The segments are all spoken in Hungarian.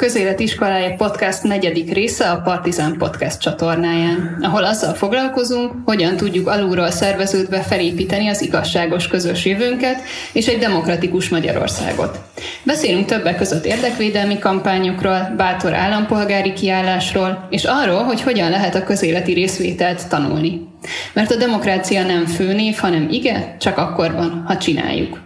Közélet Iskolája Podcast negyedik része a Partizán Podcast csatornáján, ahol azzal foglalkozunk, hogyan tudjuk alulról szerveződve felépíteni az igazságos közös jövőnket és egy demokratikus Magyarországot. Beszélünk többek között érdekvédelmi kampányokról, bátor állampolgári kiállásról, és arról, hogy hogyan lehet a közéleti részvételt tanulni. Mert a demokrácia nem főnév, hanem ige, csak akkor van, ha csináljuk.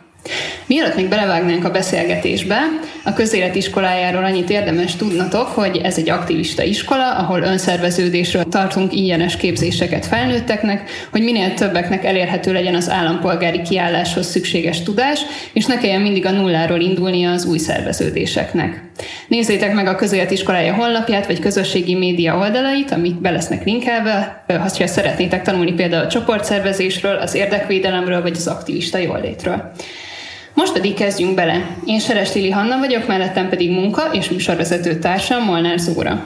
Mielőtt még belevágnánk a beszélgetésbe, a közélet iskolájáról annyit érdemes tudnatok, hogy ez egy aktivista iskola, ahol önszerveződésről tartunk ingyenes képzéseket felnőtteknek, hogy minél többeknek elérhető legyen az állampolgári kiálláshoz szükséges tudás, és ne kelljen mindig a nulláról indulnia az új szerveződéseknek. Nézzétek meg a közélet iskolája honlapját, vagy közösségi média oldalait, amit be lesznek linkelve, ha szeretnétek tanulni például a csoportszervezésről, az érdekvédelemről, vagy az aktivista jólétről. Most pedig kezdjünk bele. Én Seres Lili Hanna vagyok, mellettem pedig munka és műsorvezető társam Molnár Zóra.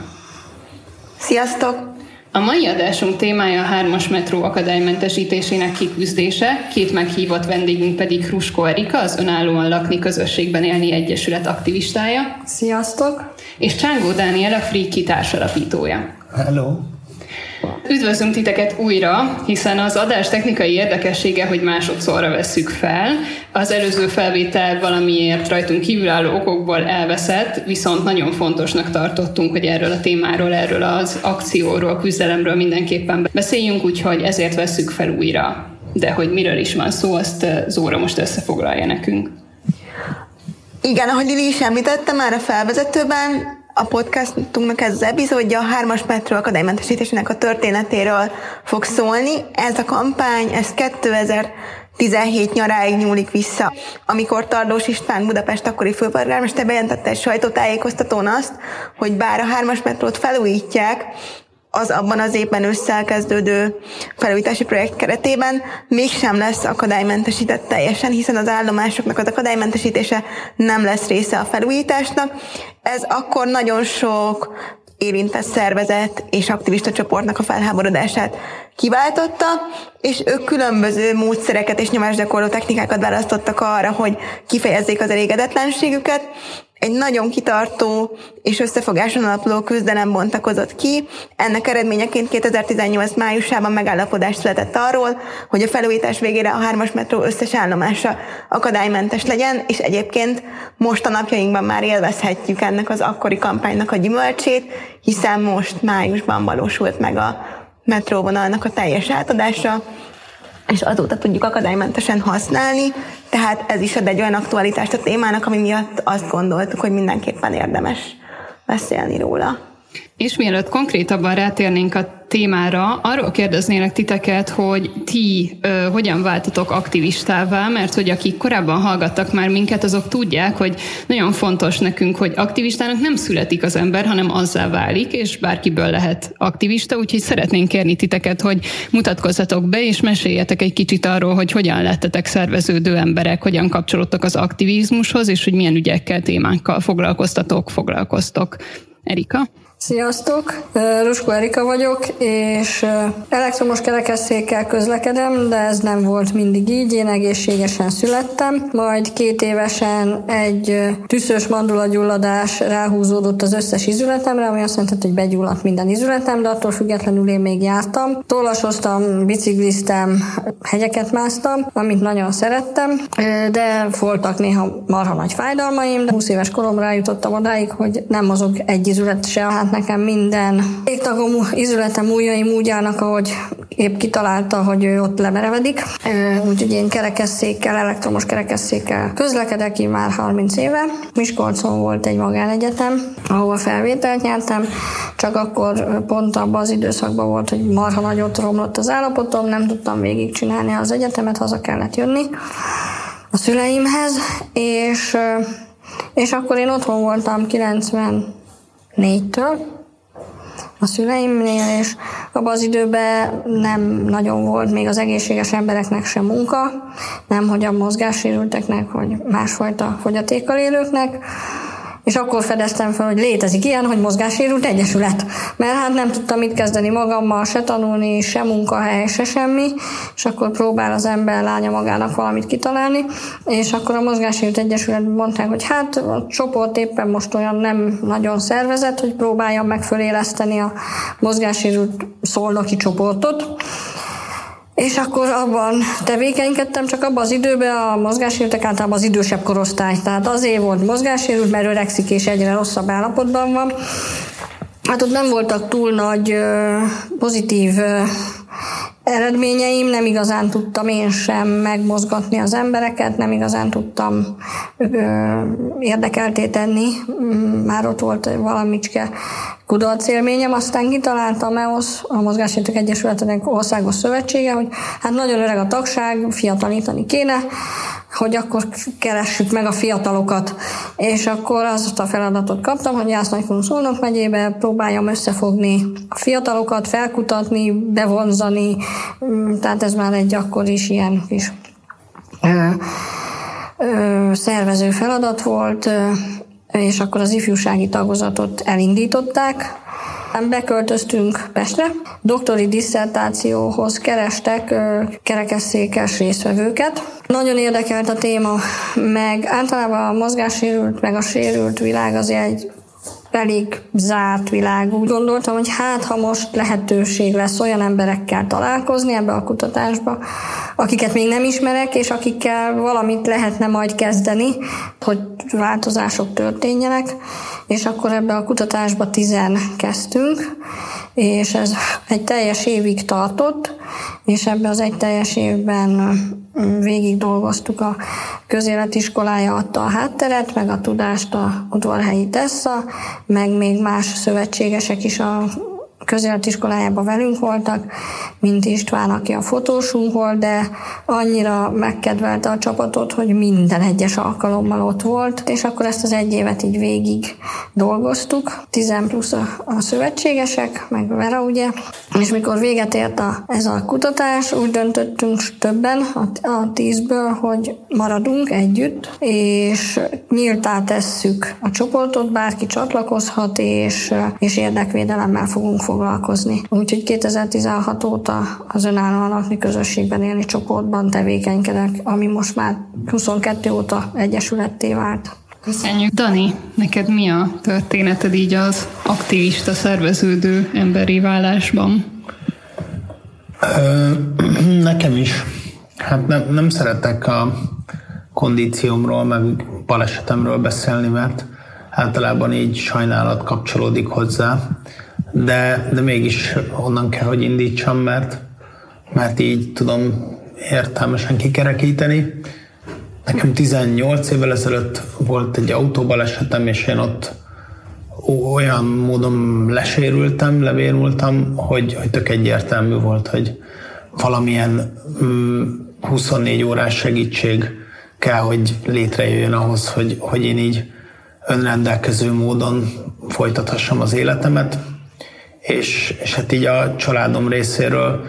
Sziasztok! A mai adásunk témája a hármas metró akadálymentesítésének kiküzdése, két meghívott vendégünk pedig Krusko Erika, az Önállóan Lakni Közösségben Élni Egyesület aktivistája. Sziasztok! És Csángó Dániel a Free társalapítója. Hello! Üdvözlünk titeket újra, hiszen az adás technikai érdekessége, hogy másodszorra vesszük fel. Az előző felvétel valamiért rajtunk kívülálló okokból elveszett, viszont nagyon fontosnak tartottunk, hogy erről a témáról, erről az akcióról, küzdelemről mindenképpen beszéljünk, úgyhogy ezért vesszük fel újra. De hogy miről is van szó, azt eh, Zóra most összefoglalja nekünk. Igen, ahogy Lili is említette már a felvezetőben, a podcastunknak ez az epizódja a hármas metró akadálymentesítésének a történetéről fog szólni. Ez a kampány, ez 2017 nyaráig nyúlik vissza, amikor Tardós István Budapest akkori főpolgármester bejelentette egy sajtótájékoztatón azt, hogy bár a hármas metrót felújítják, az abban az évben összekezdődő felújítási projekt keretében mégsem lesz akadálymentesített teljesen, hiszen az állomásoknak az akadálymentesítése nem lesz része a felújításnak. Ez akkor nagyon sok érintett szervezet és aktivista csoportnak a felháborodását kiváltotta, és ők különböző módszereket és nyomásgyakorló technikákat választottak arra, hogy kifejezzék az elégedetlenségüket, egy nagyon kitartó és összefogáson alapuló küzdelem bontakozott ki. Ennek eredményeként 2018 májusában megállapodás született arról, hogy a felújítás végére a hármas metró összes állomása akadálymentes legyen, és egyébként most a napjainkban már élvezhetjük ennek az akkori kampánynak a gyümölcsét, hiszen most májusban valósult meg a metróvonalnak a teljes átadása, és azóta tudjuk akadálymentesen használni, tehát ez is ad egy olyan aktualitást a témának, ami miatt azt gondoltuk, hogy mindenképpen érdemes beszélni róla. És mielőtt konkrétabban rátérnénk a témára, arról kérdeznélek titeket, hogy ti ö, hogyan váltatok aktivistává, mert hogy akik korábban hallgattak már minket, azok tudják, hogy nagyon fontos nekünk, hogy aktivistának nem születik az ember, hanem azzá válik, és bárkiből lehet aktivista, úgyhogy szeretnénk kérni titeket, hogy mutatkozzatok be, és meséljetek egy kicsit arról, hogy hogyan lettetek szerveződő emberek, hogyan kapcsolódtok az aktivizmushoz, és hogy milyen ügyekkel, témákkal foglalkoztatok, foglalkoztok. Erika? Sziasztok! Ruskó Erika vagyok, és elektromos kerekesszékkel közlekedem, de ez nem volt mindig így, én egészségesen születtem. Majd két évesen egy tüszös mandulagyulladás ráhúzódott az összes izületemre, ami azt jelenti, hogy begyulladt minden izületem, de attól függetlenül én még jártam. Tollasoztam, bicikliztem, hegyeket másztam, amit nagyon szerettem, de voltak néha marha nagy fájdalmaim, de 20 éves koromra jutottam odáig, hogy nem mozog egy izület se, hát nekem minden égtagom, izületem, ujjaim úgy állnak, ahogy épp kitalálta, hogy ő ott lemerevedik. Úgyhogy én kerekesszékkel, elektromos kerekesszékkel közlekedek én már 30 éve. Miskolcon volt egy magánegyetem, ahova felvételt nyertem, csak akkor pont abban az időszakban volt, hogy marha nagyot romlott az állapotom, nem tudtam végigcsinálni az egyetemet, haza kellett jönni a szüleimhez, és, és akkor én otthon voltam 90 négytől a szüleimnél, és abban az időben nem nagyon volt még az egészséges embereknek sem munka, nem hogy a mozgássérülteknek, vagy másfajta fogyatékkal élőknek, és akkor fedeztem fel, hogy létezik ilyen, hogy mozgássérült egyesület. Mert hát nem tudtam mit kezdeni magammal, se tanulni, se munkahely, se semmi, és akkor próbál az ember lánya magának valamit kitalálni, és akkor a mozgássérült egyesület mondták, hogy hát a csoport éppen most olyan nem nagyon szervezett, hogy próbáljam meg föléleszteni a mozgássérült szolnoki csoportot, és akkor abban tevékenykedtem, csak abban az időben a mozgássérültek általában az idősebb korosztály. Tehát azért volt mozgássérült, mert öregszik és egyre rosszabb állapotban van. Hát ott nem voltak túl nagy pozitív eredményeim, nem igazán tudtam én sem megmozgatni az embereket, nem igazán tudtam ö, érdekelté tenni, már ott volt valamicske kudarc élményem, aztán kitaláltam EOS, a Mozgásértők Egyesületének országos szövetsége, hogy hát nagyon öreg a tagság, fiatalítani kéne, hogy akkor keressük meg a fiatalokat. És akkor azt a feladatot kaptam, hogy Jász Nagykun Szolnok megyébe próbáljam összefogni a fiatalokat, felkutatni, bevonzani, mm, tehát ez már egy akkor is ilyen kis ö, ö, szervező feladat volt, és akkor az ifjúsági tagozatot elindították, Beköltöztünk Pestre, doktori disszertációhoz kerestek kerekesszékes résztvevőket. Nagyon érdekelt a téma, meg általában a mozgássérült, meg a sérült világ az egy elég zárt világ. Úgy gondoltam, hogy hát, ha most lehetőség lesz olyan emberekkel találkozni ebbe a kutatásba, akiket még nem ismerek, és akikkel valamit lehetne majd kezdeni, hogy változások történjenek, és akkor ebbe a kutatásba tizen kezdtünk, és ez egy teljes évig tartott, és ebbe az egy teljes évben végig dolgoztuk a közéletiskolája adta a hátteret, meg a tudást a udvarhelyi Tessa, meg még más szövetségesek is a közéletiskolájában velünk voltak, mint István, aki a fotósunk volt, de annyira megkedvelte a csapatot, hogy minden egyes alkalommal ott volt, és akkor ezt az egy évet így végig dolgoztuk, 10 plusz a, a szövetségesek, meg Vera ugye, és mikor véget ért a, ez a kutatás, úgy döntöttünk többen a, a tízből, hogy maradunk együtt, és nyíltá tesszük a csoportot, bárki csatlakozhat, és, és érdekvédelemmel fogunk foglalkozni. Úgyhogy 2016 óta az önállóan lakni közösségben élni csoportban tevékenykedek, ami most már 22 óta egyesületté vált. Köszönjük. Dani, neked mi a történeted így az aktivista szerveződő emberi válásban? Ö, nekem is. Hát nem, nem szeretek a kondíciómról, meg balesetemről beszélni, mert általában így sajnálat kapcsolódik hozzá de, de mégis onnan kell, hogy indítsam, mert, mert így tudom értelmesen kikerekíteni. Nekem 18 évvel ezelőtt volt egy autóbalesetem, és én ott olyan módon lesérültem, levérultam, hogy, hogy tök egyértelmű volt, hogy valamilyen mm, 24 órás segítség kell, hogy létrejöjjön ahhoz, hogy, hogy én így önrendelkező módon folytathassam az életemet és, és hát így a családom részéről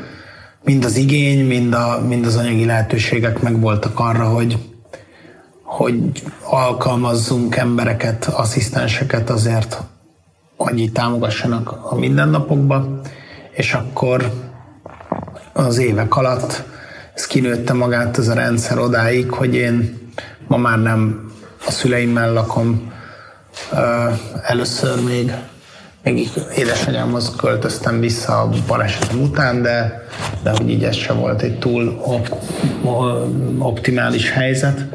mind az igény, mind, a, mind az anyagi lehetőségek megvoltak arra, hogy, hogy alkalmazzunk embereket, asszisztenseket azért, hogy így támogassanak a mindennapokba, és akkor az évek alatt ez kinőtte magát ez a rendszer odáig, hogy én ma már nem a szüleimmel lakom, először még még édesanyámhoz költöztem vissza a balesetem után, de, de hogy így ez sem volt egy túl op, optimális helyzet.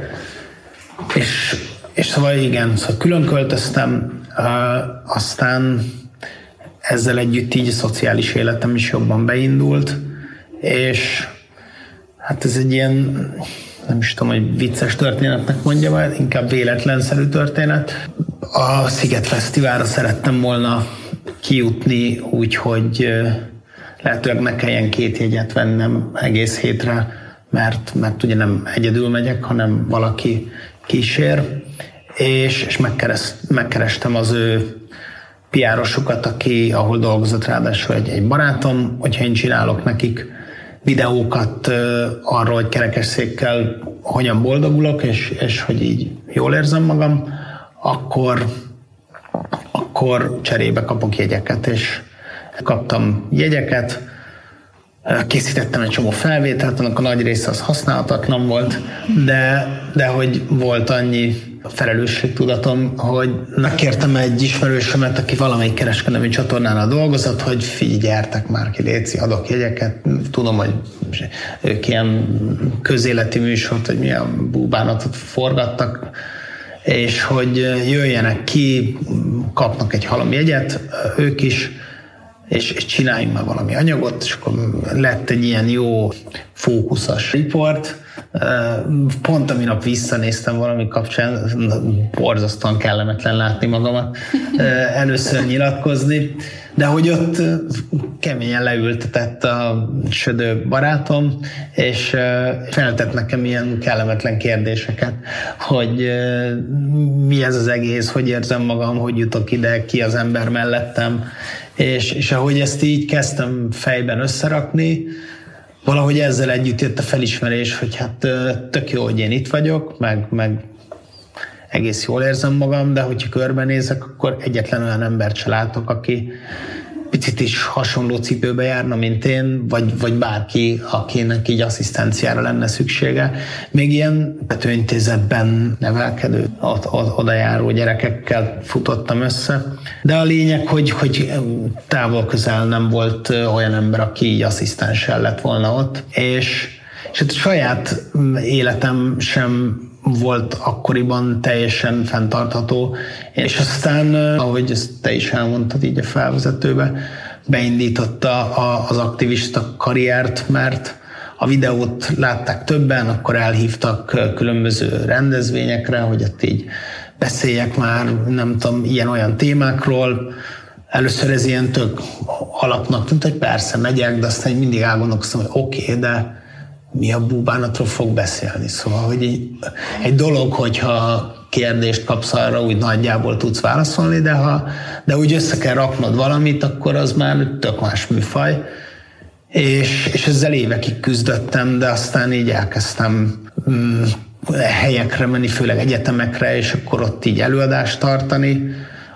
És, és szóval igen, szóval külön költöztem, aztán ezzel együtt így a szociális életem is jobban beindult, és hát ez egy ilyen, nem is tudom, hogy vicces történetnek mondja, vagy inkább véletlenszerű történet. A Sziget Fesztiválra szerettem volna kijutni úgy, hogy lehetőleg ne kelljen két jegyet vennem egész hétre, mert, mert ugye nem egyedül megyek, hanem valaki kísér, és, és megkeres, megkerestem az ő piárosukat, aki, ahol dolgozott ráadásul egy, egy barátom, hogyha én csinálok nekik videókat arról, hogy kerekesszékkel hogyan boldogulok, és, és hogy így jól érzem magam, akkor akkor cserébe kapok jegyeket, és kaptam jegyeket, készítettem egy csomó felvételt, annak a nagy része az használhatatlan volt, de, de hogy volt annyi felelősségtudatom, hogy kértem egy ismerősömet, aki valamelyik kereskedelmi csatornánál dolgozott, hogy figyelj, gyertek már ki, Léci, adok jegyeket. Tudom, hogy ők ilyen közéleti műsort, hogy milyen búbánatot forgattak, és hogy jöjjenek ki, kapnak egy halom jegyet, ők is, és, és csináljunk már valami anyagot, és akkor lett egy ilyen jó fókuszos riport. Pont a minap visszanéztem valami kapcsán, borzasztóan kellemetlen látni magamat először nyilatkozni, de hogy ott keményen leültetett a södő barátom, és feltett nekem ilyen kellemetlen kérdéseket, hogy mi ez az egész, hogy érzem magam, hogy jutok ide, ki az ember mellettem, és, és ahogy ezt így kezdtem fejben összerakni, valahogy ezzel együtt jött a felismerés, hogy hát tök jó, hogy én itt vagyok, meg, meg egész jól érzem magam, de hogyha körbenézek, akkor egyetlen olyan embert se látok, aki, picit is hasonló cipőbe járna, mint én, vagy, vagy bárki, akinek így asszisztenciára lenne szüksége. Még ilyen betőintézetben nevelkedő, ott, ott, oda járó gyerekekkel futottam össze. De a lényeg, hogy, hogy távol közel nem volt olyan ember, aki így asszisztenssel lett volna ott, és és hát a saját életem sem volt akkoriban teljesen fenntartható, és aztán, ahogy ezt te is elmondtad így a felvezetőbe, beindította az aktivista karriert, mert a videót látták többen, akkor elhívtak különböző rendezvényekre, hogy ott így beszéljek már, nem tudom, ilyen-olyan témákról. Először ez ilyen tök alapnak tűnt, hogy persze megyek, de aztán mindig elgondolkoztam, hogy oké, okay, de mi a búbánatról fog beszélni. Szóval, hogy egy, egy dolog, hogyha kérdést kapsz arra, úgy nagyjából tudsz válaszolni, de ha de úgy össze kell raknod valamit, akkor az már tök más műfaj. És, és ezzel évekig küzdöttem, de aztán így elkezdtem mm, helyekre menni, főleg egyetemekre, és akkor ott így előadást tartani,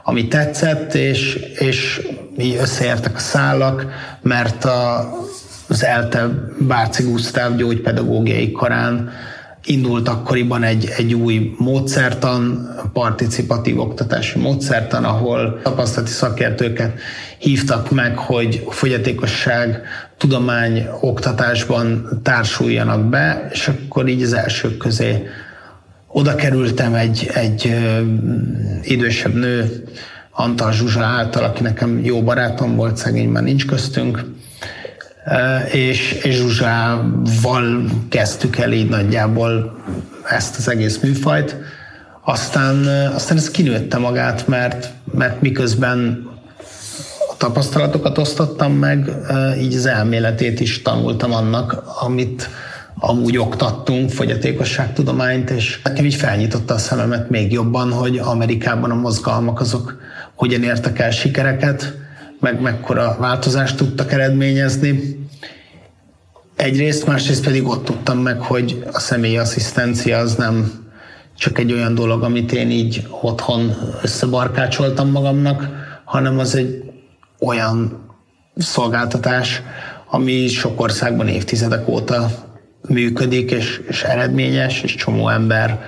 ami tetszett, és, és így összeértek a szálak, mert a, az ELTE Bárci Gusztáv gyógypedagógiai karán indult akkoriban egy, egy új módszertan, participatív oktatási módszertan, ahol tapasztalati szakértőket hívtak meg, hogy fogyatékosság tudomány oktatásban társuljanak be, és akkor így az elsők közé oda kerültem egy, egy idősebb nő, Antal Zsuzsa által, aki nekem jó barátom volt, szegény már nincs köztünk, és, és Zsuzsával kezdtük el így nagyjából ezt az egész műfajt. Aztán, aztán ez kinőtte magát, mert, mert miközben a tapasztalatokat osztottam meg, így az elméletét is tanultam annak, amit amúgy oktattunk, fogyatékosságtudományt, és nekem így felnyitotta a szememet még jobban, hogy Amerikában a mozgalmak azok hogyan értek el sikereket, meg mekkora változást tudtak eredményezni. Egyrészt, másrészt pedig ott tudtam meg, hogy a személyi asszisztencia az nem csak egy olyan dolog, amit én így otthon összebarkácsoltam magamnak, hanem az egy olyan szolgáltatás, ami sok országban évtizedek óta működik, és, és eredményes, és csomó ember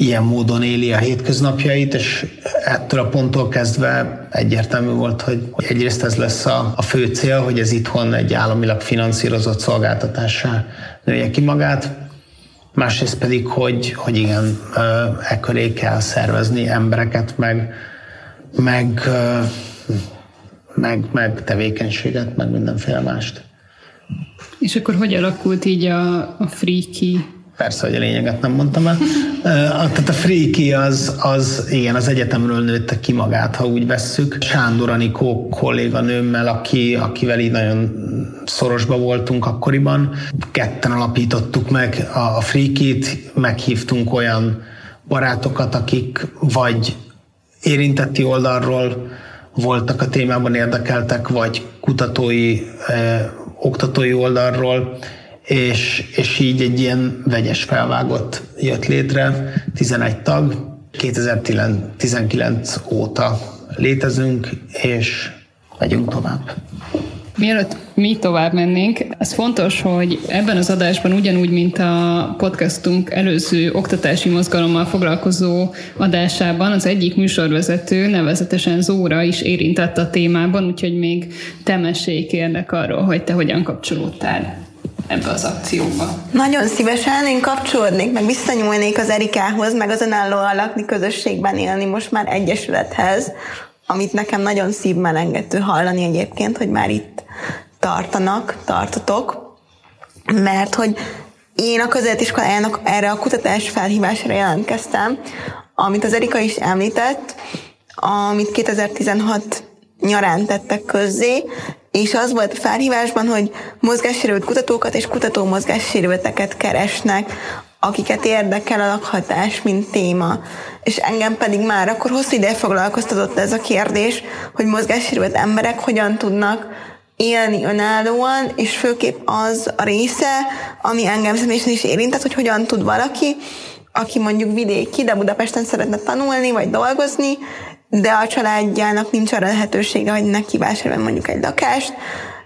ilyen módon éli a hétköznapjait, és ettől a ponttól kezdve egyértelmű volt, hogy egyrészt ez lesz a, a fő cél, hogy ez itthon egy államilag finanszírozott szolgáltatássá nője ki magát, másrészt pedig, hogy, hogy igen, e köré kell szervezni embereket, meg, meg, meg, meg tevékenységet, meg mindenféle mást. És akkor hogy alakult így a, a Freaky Persze, hogy a lényeget nem mondtam el. Tehát a Fréki az, az, igen, az egyetemről nőtte ki magát, ha úgy vesszük. Sándor Anikó kolléganőmmel, aki, akivel így nagyon szorosba voltunk akkoriban. Ketten alapítottuk meg a, a Frékit, meghívtunk olyan barátokat, akik vagy érintetti oldalról voltak a témában érdekeltek, vagy kutatói, eh, oktatói oldalról, és, és így egy ilyen vegyes felvágott jött létre, 11 tag, 2019 óta létezünk, és megyünk tovább. Mielőtt mi tovább mennénk, az fontos, hogy ebben az adásban ugyanúgy, mint a podcastunk előző oktatási mozgalommal foglalkozó adásában, az egyik műsorvezető, nevezetesen Zóra is érintett a témában, úgyhogy még te mesélj kérlek arról, hogy te hogyan kapcsolódtál ebbe az akcióba. Nagyon szívesen én kapcsolódnék, meg visszanyúlnék az Erikához, meg az önálló lakni közösségben élni most már egyesülethez, amit nekem nagyon szívmelengető hallani egyébként, hogy már itt tartanak, tartotok, mert hogy én a közéletiskolájának erre a kutatás felhívásra jelentkeztem, amit az Erika is említett, amit 2016 nyarán tettek közzé, és az volt a felhívásban, hogy mozgássérült kutatókat és kutató mozgássérülteket keresnek, akiket érdekel a lakhatás, mint téma. És engem pedig már akkor hosszú ideje foglalkoztatott ez a kérdés, hogy mozgássérült emberek hogyan tudnak élni önállóan, és főképp az a része, ami engem személyesen is érintett, hogy hogyan tud valaki, aki mondjuk vidéki, de Budapesten szeretne tanulni, vagy dolgozni, de a családjának nincs arra lehetősége, hogy neki vásároljon mondjuk egy lakást,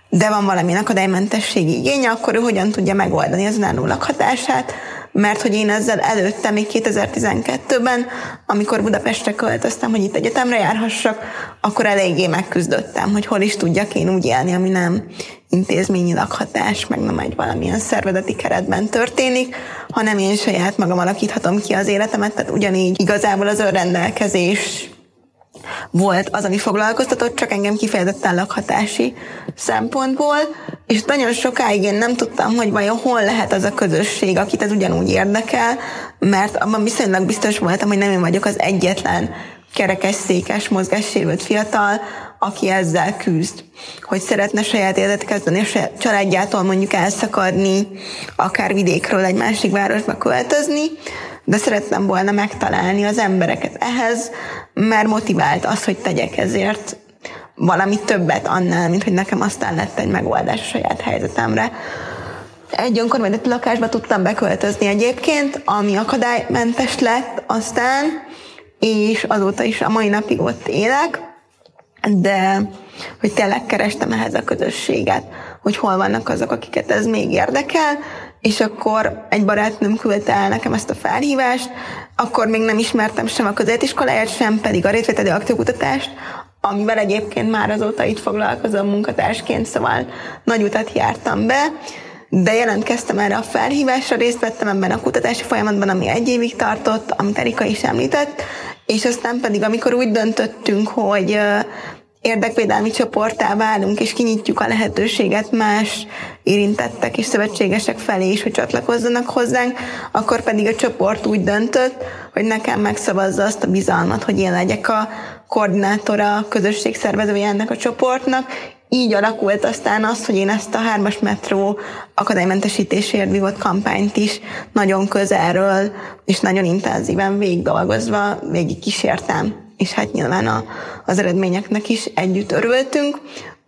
de van valamilyen akadálymentességi igénye, akkor ő hogyan tudja megoldani az önálló lakhatását, mert hogy én ezzel előtte, még 2012-ben, amikor Budapestre költöztem, hogy itt egyetemre járhassak, akkor eléggé megküzdöttem, hogy hol is tudjak én úgy élni, ami nem intézményi lakhatás, meg nem egy valamilyen szervezeti keretben történik, hanem én saját magam alakíthatom ki az életemet, tehát ugyanígy igazából az önrendelkezés volt az, ami foglalkoztatott, csak engem kifejezetten lakhatási szempontból, és nagyon sokáig én nem tudtam, hogy vajon hol lehet az a közösség, akit ez ugyanúgy érdekel, mert abban viszonylag biztos voltam, hogy nem én vagyok az egyetlen kerekes, székes, mozgássérült fiatal, aki ezzel küzd, hogy szeretne saját életet kezdeni, és családjától mondjuk elszakadni, akár vidékről egy másik városba költözni, de szerettem volna megtalálni az embereket ehhez, mert motivált az, hogy tegyek ezért valami többet annál, mint hogy nekem aztán lett egy megoldás a saját helyzetemre. Egy önkormányzati lakásba tudtam beköltözni egyébként, ami akadálymentes lett aztán, és azóta is a mai napig ott élek, de hogy tényleg kerestem ehhez a közösséget, hogy hol vannak azok, akiket ez még érdekel, és akkor egy barátnőm küldte el nekem ezt a felhívást, akkor még nem ismertem sem a közéletiskoláját, sem pedig a részvételi akciókutatást, amivel egyébként már azóta itt foglalkozom munkatársként, szóval nagy utat jártam be, de jelentkeztem erre a felhívásra, részt vettem ebben a kutatási folyamatban, ami egy évig tartott, amit Erika is említett, és aztán pedig, amikor úgy döntöttünk, hogy érdekvédelmi csoportá válunk, és kinyitjuk a lehetőséget más érintettek és szövetségesek felé is, hogy csatlakozzanak hozzánk, akkor pedig a csoport úgy döntött, hogy nekem megszavazza azt a bizalmat, hogy én legyek a koordinátora, a közösség szervezője ennek a csoportnak, így alakult aztán az, hogy én ezt a hármas metró akadálymentesítésért vívott kampányt is nagyon közelről és nagyon intenzíven végig dolgozva végig kísértem és hát nyilván a, az eredményeknek is együtt örültünk.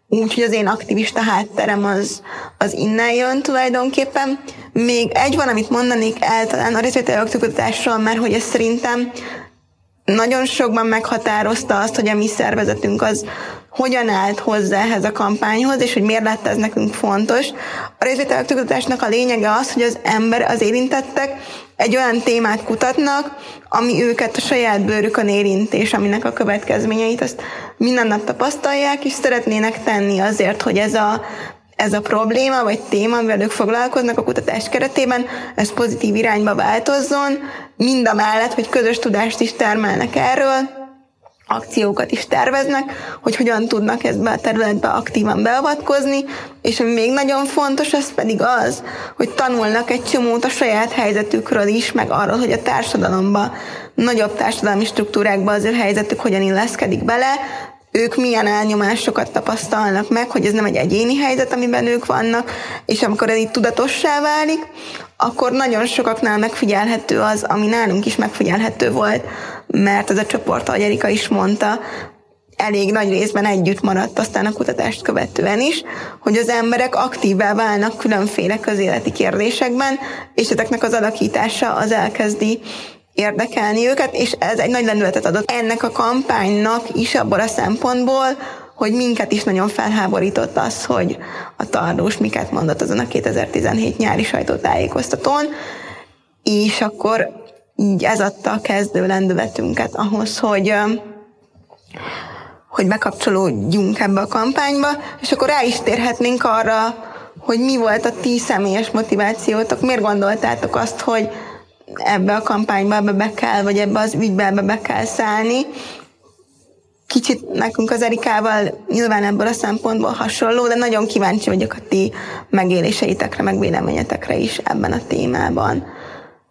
Úgyhogy az én aktivista hátterem az, az innen jön tulajdonképpen. Még egy van, amit mondanék el talán a részvételi aktivitásról, mert hogy ez szerintem nagyon sokban meghatározta azt, hogy a mi szervezetünk az hogyan állt hozzá ehhez a kampányhoz, és hogy miért lett ez nekünk fontos. A részvételaktudatásnak a lényege az, hogy az ember, az érintettek egy olyan témát kutatnak, ami őket a saját bőrükön érint, és aminek a következményeit azt minden nap tapasztalják, és szeretnének tenni azért, hogy ez a ez a probléma vagy téma, amivel ők foglalkoznak a kutatás keretében, ez pozitív irányba változzon, mind a mellett, hogy közös tudást is termelnek erről, akciókat is terveznek, hogy hogyan tudnak ebbe a területbe aktívan beavatkozni, és ami még nagyon fontos, az pedig az, hogy tanulnak egy csomót a saját helyzetükről is, meg arról, hogy a társadalomba, nagyobb társadalmi struktúrákba az ő helyzetük hogyan illeszkedik bele, ők milyen elnyomásokat tapasztalnak meg, hogy ez nem egy egyéni helyzet, amiben ők vannak, és amikor ez így tudatossá válik, akkor nagyon sokaknál megfigyelhető az, ami nálunk is megfigyelhető volt, mert ez a csoport, ahogy Erika is mondta, elég nagy részben együtt maradt aztán a kutatást követően is, hogy az emberek aktívvá válnak különféle közéleti kérdésekben, és ezeknek az alakítása az elkezdi érdekelni őket, és ez egy nagy lendületet adott ennek a kampánynak is abból a szempontból, hogy minket is nagyon felháborított az, hogy a Tardós miket mondott azon a 2017 nyári sajtótájékoztatón, és akkor így ez adta a kezdő lendületünket ahhoz, hogy hogy bekapcsolódjunk ebbe a kampányba, és akkor rá is térhetnénk arra, hogy mi volt a ti személyes motivációtok, miért gondoltátok azt, hogy ebbe a kampányba ebbe be kell, vagy ebbe az ügybe ebbe be kell szállni. Kicsit nekünk az Erikával nyilván ebből a szempontból hasonló, de nagyon kíváncsi vagyok a ti megéléseitekre, meg véleményetekre is ebben a témában.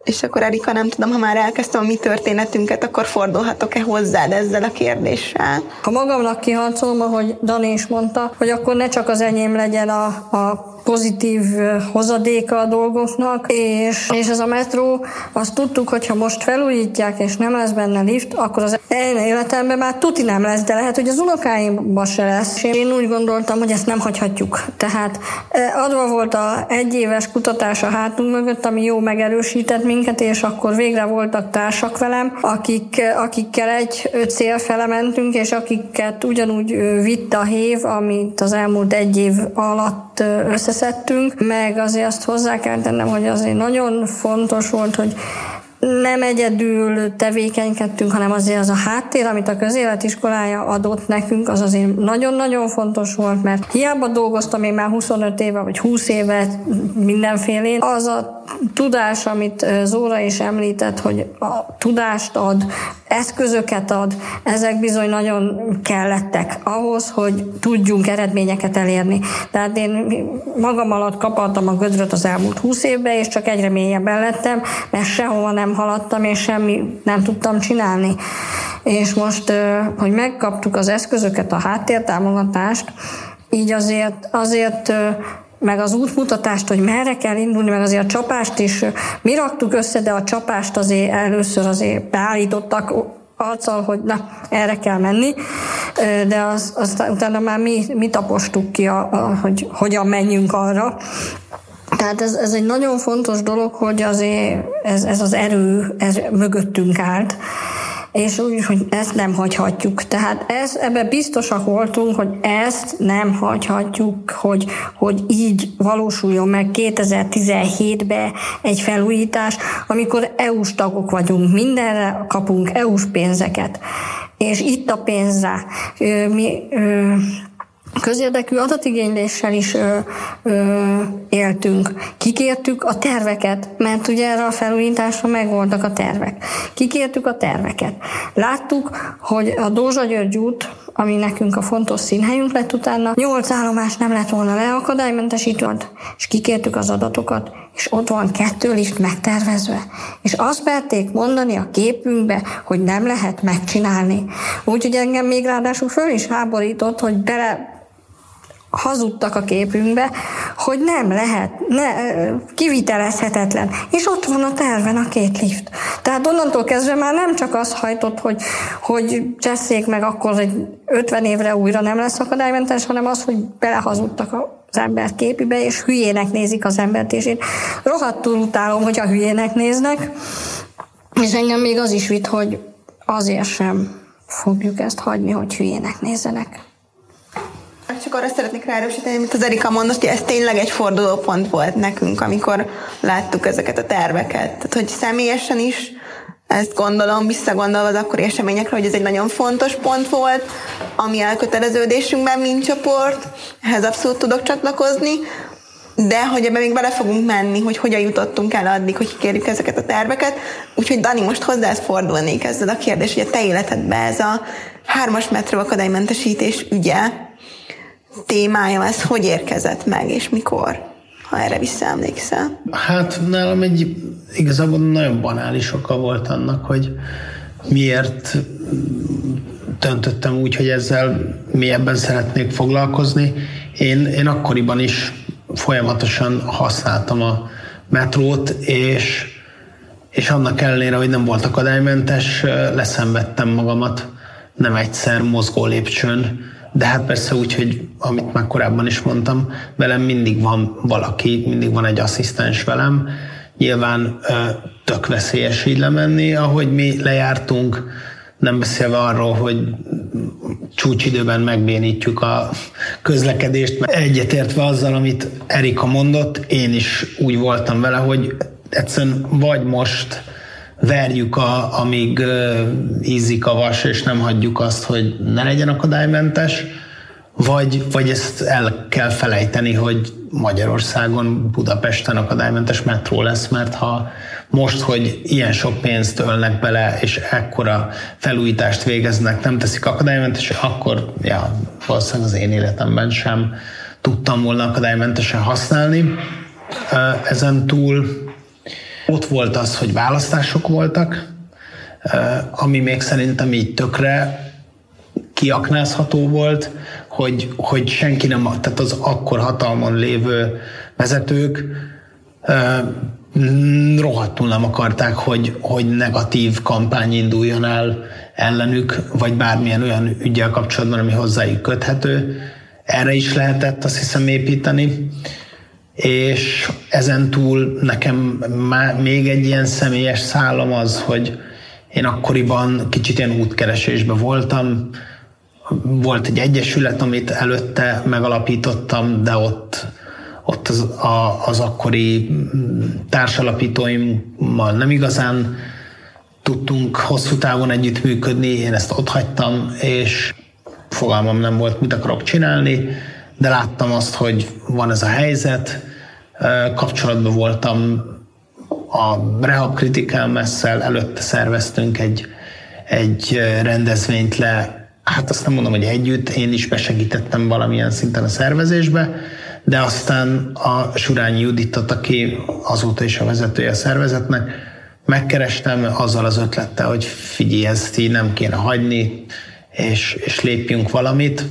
És akkor Erika, nem tudom, ha már elkezdtem a mi történetünket, akkor fordulhatok-e hozzád ezzel a kérdéssel? Ha magamnak kiharcolom, ahogy Dani is mondta, hogy akkor ne csak az enyém legyen a, a pozitív hozadéka a dolgoknak, és, és ez a metró, azt tudtuk, hogy ha most felújítják, és nem lesz benne lift, akkor az én életemben már tuti nem lesz, de lehet, hogy az unokáimban se lesz. Én úgy gondoltam, hogy ezt nem hagyhatjuk. Tehát adva volt a egyéves kutatás a hátunk mögött, ami jó megerősített minket, és akkor végre voltak társak velem, akik, akikkel egy cél fele mentünk, és akiket ugyanúgy vitt a hév, amit az elmúlt egy év alatt össze összeszedtünk, meg azért azt hozzá kell tennem, hogy azért nagyon fontos volt, hogy nem egyedül tevékenykedtünk, hanem azért az a háttér, amit a közéletiskolája adott nekünk, az azért nagyon-nagyon fontos volt, mert hiába dolgoztam én már 25 éve, vagy 20 éve mindenfélén, az a tudás, amit Zóra is említett, hogy a tudást ad, eszközöket ad, ezek bizony nagyon kellettek ahhoz, hogy tudjunk eredményeket elérni. Tehát én magam alatt kapartam a gödröt az elmúlt 20 évben, és csak egyre mélyebben lettem, mert sehova nem haladtam, és semmi nem tudtam csinálni. És most, hogy megkaptuk az eszközöket, a háttértámogatást, így azért, azért meg az útmutatást, hogy merre kell indulni, meg azért a csapást is. Mi raktuk össze, de a csapást azért először azért beállítottak arccal, hogy na, erre kell menni, de az, aztán utána már mi, mi tapostuk ki, a, a, hogy hogyan menjünk arra. Tehát ez, ez egy nagyon fontos dolog, hogy azért ez, ez az erő ez mögöttünk állt, és úgy, hogy ezt nem hagyhatjuk. Tehát ez, ebben biztosak voltunk, hogy ezt nem hagyhatjuk, hogy, hogy így valósuljon meg 2017-ben egy felújítás, amikor EU-s tagok vagyunk, mindenre kapunk EU-s pénzeket. És itt a pénzre. Mi, közérdekű adatigényléssel is ö, ö, éltünk. Kikértük a terveket, mert ugye erre a felújításra megvoltak a tervek. Kikértük a terveket. Láttuk, hogy a Dózsa György út, ami nekünk a fontos színhelyünk lett utána, nyolc állomás nem lett volna leakadálymentesítő, és kikértük az adatokat, és ott van kettő lift megtervezve. És azt merték mondani a képünkbe, hogy nem lehet megcsinálni. Úgyhogy engem még ráadásul föl is háborított, hogy bele hazudtak a képünkbe, hogy nem lehet, ne, kivitelezhetetlen. És ott van a terven a két lift. Tehát onnantól kezdve már nem csak az hajtott, hogy, hogy csesszék meg akkor egy 50 évre újra nem lesz akadálymentes, hanem az, hogy belehazudtak az ember képébe, és hülyének nézik az embert, és én rohadtul utálom, hogy a hülyének néznek, és engem még az is vitt, hogy azért sem fogjuk ezt hagyni, hogy hülyének nézzenek. Csak arra szeretnék ráerősíteni, amit az Erika mondott, hogy ez tényleg egy fordulópont volt nekünk, amikor láttuk ezeket a terveket. Tehát, hogy személyesen is ezt gondolom, visszagondolva az akkori eseményekre, hogy ez egy nagyon fontos pont volt, ami elköteleződésünkben, mint csoport, ehhez abszolút tudok csatlakozni, de hogy ebben még bele fogunk menni, hogy hogyan jutottunk el addig, hogy kérjük ezeket a terveket. Úgyhogy Dani, most hozzád fordulnék ezzel a kérdés, hogy a te életedben ez a hármas metró akadálymentesítés ügye, témája, ez hogy érkezett meg, és mikor, ha erre visszaemlékszel? Hát nálam egy igazából nagyon banális oka volt annak, hogy miért döntöttem úgy, hogy ezzel mélyebben szeretnék foglalkozni. Én, én akkoriban is folyamatosan használtam a metrót, és, és annak ellenére, hogy nem volt akadálymentes, leszenvedtem magamat nem egyszer mozgó lépcsőn, de hát persze úgy, hogy amit már korábban is mondtam, velem mindig van valaki, mindig van egy asszisztens velem. Nyilván tök veszélyes így lemenni, ahogy mi lejártunk, nem beszélve arról, hogy csúcsidőben megbénítjuk a közlekedést, egyetértve azzal, amit Erika mondott, én is úgy voltam vele, hogy egyszerűen vagy most verjük, a, amíg ízik a vas, és nem hagyjuk azt, hogy ne legyen akadálymentes, vagy, vagy ezt el kell felejteni, hogy Magyarországon, Budapesten akadálymentes metró lesz, mert ha most, hogy ilyen sok pénzt ölnek bele, és ekkora felújítást végeznek, nem teszik akadálymentes, akkor ja, valószínűleg az én életemben sem tudtam volna akadálymentesen használni. Ezen túl ott volt az, hogy választások voltak, ami még szerintem így tökre kiaknázható volt, hogy, hogy senki nem, tehát az akkor hatalmon lévő vezetők rohadtul nem akarták, hogy, hogy negatív kampány induljon el ellenük, vagy bármilyen olyan ügyel kapcsolatban, ami hozzájuk köthető. Erre is lehetett azt hiszem építeni. És ezen túl nekem már még egy ilyen személyes szállam az, hogy én akkoriban kicsit ilyen útkeresésben voltam, volt egy egyesület, amit előtte megalapítottam, de ott, ott az, a, az akkori társalapítóimmal nem igazán tudtunk hosszú távon együttműködni, én ezt ott hagytam, és fogalmam nem volt, mit akarok csinálni, de láttam azt, hogy van ez a helyzet, kapcsolatban voltam a Rehab Critical Messzel, előtte szerveztünk egy, egy rendezvényt le. Hát azt nem mondom, hogy együtt, én is besegítettem valamilyen szinten a szervezésbe, de aztán a Surányi Juditot, aki azóta is a vezetője a szervezetnek, megkerestem azzal az ötlettel, hogy figyelj, ezt így nem kéne hagyni, és, és lépjünk valamit,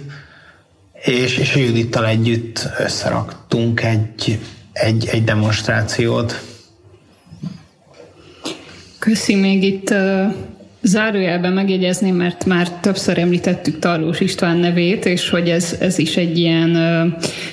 és, és a Judittal együtt összeraktunk egy, egy, egy demonstrációt. Köszi, még itt Zárójelben megjegyezném, mert már többször említettük Tarlós István nevét, és hogy ez, ez is egy ilyen,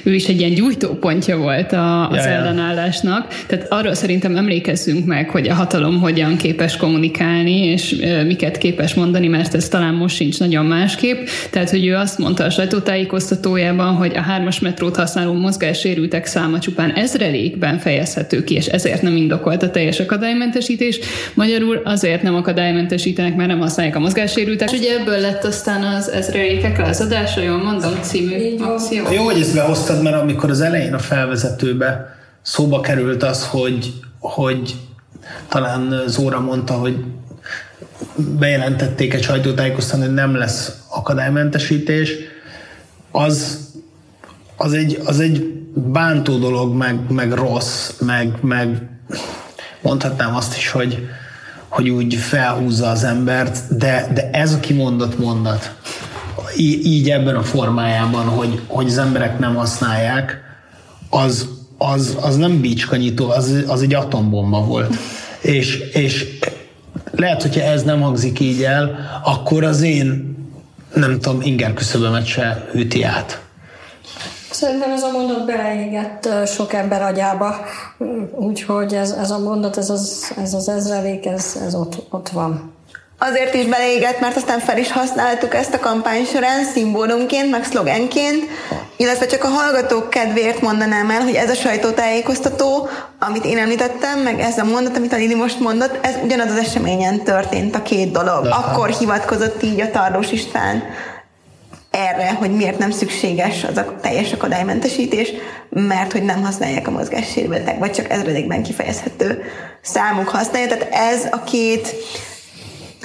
ő is egy ilyen gyújtópontja volt a, az ja, ellenállásnak. Tehát arról szerintem emlékezzünk meg, hogy a hatalom hogyan képes kommunikálni, és miket képes mondani, mert ez talán most sincs nagyon másképp. Tehát, hogy ő azt mondta a sajtótájékoztatójában, hogy a hármas metrót használó mozgássérültek száma csupán ezrelékben fejezhető ki, és ezért nem indokolt a teljes akadálymentesítés. Magyarul azért nem akadálymentesítés segítenek, mert nem használják a mozgássérültek. És ugye ebből lett aztán az ezrelékek lázadása, jól mondom, című akció. Jó, hogy ezt behoztad, mert amikor az elején a felvezetőbe szóba került az, hogy, hogy talán Zóra mondta, hogy bejelentették egy sajtótájékoztatón, hogy nem lesz akadálymentesítés, az, az, egy, az egy bántó dolog, meg, meg rossz, meg, meg mondhatnám azt is, hogy, hogy úgy felhúzza az embert, de, de ez a kimondott mondat, így, ebben a formájában, hogy, hogy az emberek nem használják, az, az, az nem bicskanyító, az, az egy atombomba volt. És, és lehet, hogyha ez nem hangzik így el, akkor az én, nem tudom, inger küszöbömet se üti át. Szerintem ez a mondat beleégett sok ember agyába, úgyhogy ez, ez a mondat, ez az, ez az ezrelék, ez, ez ott, ott van. Azért is beleégett, mert aztán fel is használtuk ezt a kampány során szimbólumként, meg szlogenként, illetve csak a hallgatók kedvéért mondanám el, hogy ez a sajtótájékoztató, amit én említettem, meg ez a mondat, amit a Lili most mondott, ez ugyanaz az eseményen történt a két dolog. Akkor hivatkozott így a Tarlós István erre, hogy miért nem szükséges az a teljes akadálymentesítés, mert hogy nem használják a mozgássérültek, vagy csak ezredékben kifejezhető számuk használja. Tehát ez a két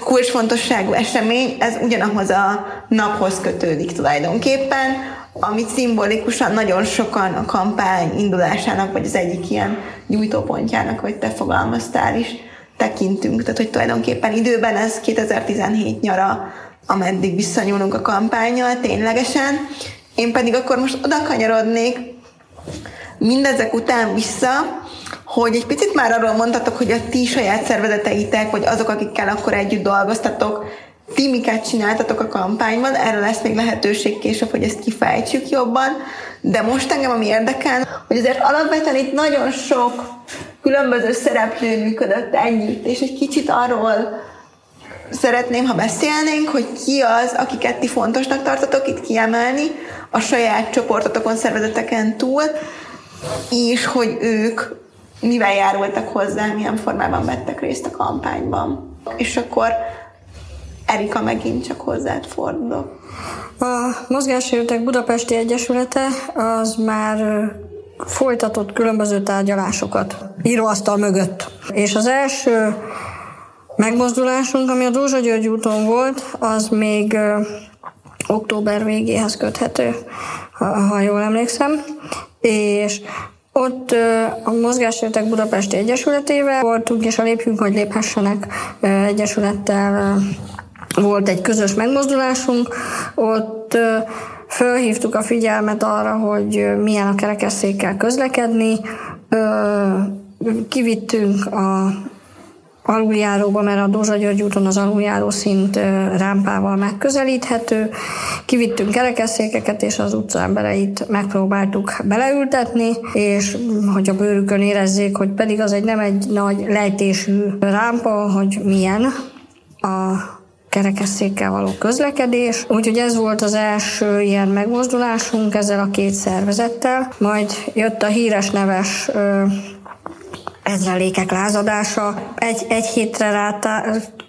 kulcsfontosságú esemény, ez ugyanahoz a naphoz kötődik tulajdonképpen, amit szimbolikusan nagyon sokan a kampány indulásának, vagy az egyik ilyen gyújtópontjának, hogy te fogalmaztál is, tekintünk. Tehát, hogy tulajdonképpen időben ez 2017 nyara ameddig visszanyúlunk a kampányjal ténylegesen. Én pedig akkor most oda kanyarodnék mindezek után vissza, hogy egy picit már arról mondhatok, hogy a ti saját szervezeteitek, vagy azok, akikkel akkor együtt dolgoztatok, ti miket csináltatok a kampányban, erről lesz még lehetőség később, hogy ezt kifejtsük jobban, de most engem ami érdekel, hogy azért alapvetően itt nagyon sok különböző szereplő működött együtt, és egy kicsit arról szeretném, ha beszélnénk, hogy ki az, akiket ti fontosnak tartotok itt kiemelni a saját csoportotokon, szervezeteken túl, és hogy ők mivel járultak hozzá, milyen formában vettek részt a kampányban. És akkor Erika megint csak hozzád fordulok. A Mozgássérültek Budapesti Egyesülete az már folytatott különböző tárgyalásokat íróasztal mögött. És az első megmozdulásunk, ami a Dózsa György úton volt, az még október végéhez köthető, ha, jól emlékszem. És ott a Mozgássértek Budapesti Egyesületével voltunk, és a Lépjünk, hogy léphessenek egyesülettel volt egy közös megmozdulásunk, ott fölhívtuk a figyelmet arra, hogy milyen a kerekesszékkel közlekedni, kivittünk a aluljáróba, mert a Dózsa György úton az aluljáró szint rámpával megközelíthető. Kivittünk kerekesszékeket, és az utca embereit megpróbáltuk beleültetni, és hogy a bőrükön érezzék, hogy pedig az egy nem egy nagy lejtésű rámpa, hogy milyen a kerekesszékkel való közlekedés. Úgyhogy ez volt az első ilyen megmozdulásunk ezzel a két szervezettel. Majd jött a híres neves ezrelékek lázadása. Egy, egy hétre rátá,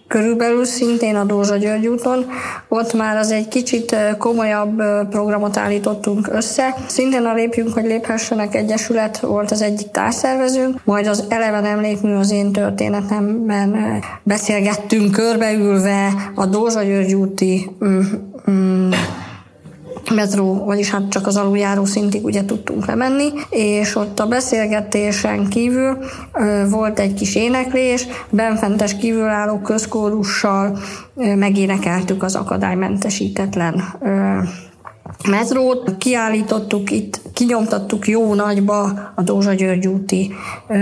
körülbelül szintén a Dózsa György úton. Ott már az egy kicsit komolyabb programot állítottunk össze. Szintén a Lépjünk, hogy léphessenek egyesület volt az egyik társszervezőnk, majd az Eleven emlékmű az én történetemben beszélgettünk körbeülve a Dózsa György úti mm, mm, metró, vagyis hát csak az aluljáró szintig ugye tudtunk lemenni, és ott a beszélgetésen kívül ö, volt egy kis éneklés, benfentes kívülálló közkórussal ö, megénekeltük az akadálymentesítetlen ö, metrót, kiállítottuk itt, kinyomtattuk jó nagyba a Dózsa György úti ö,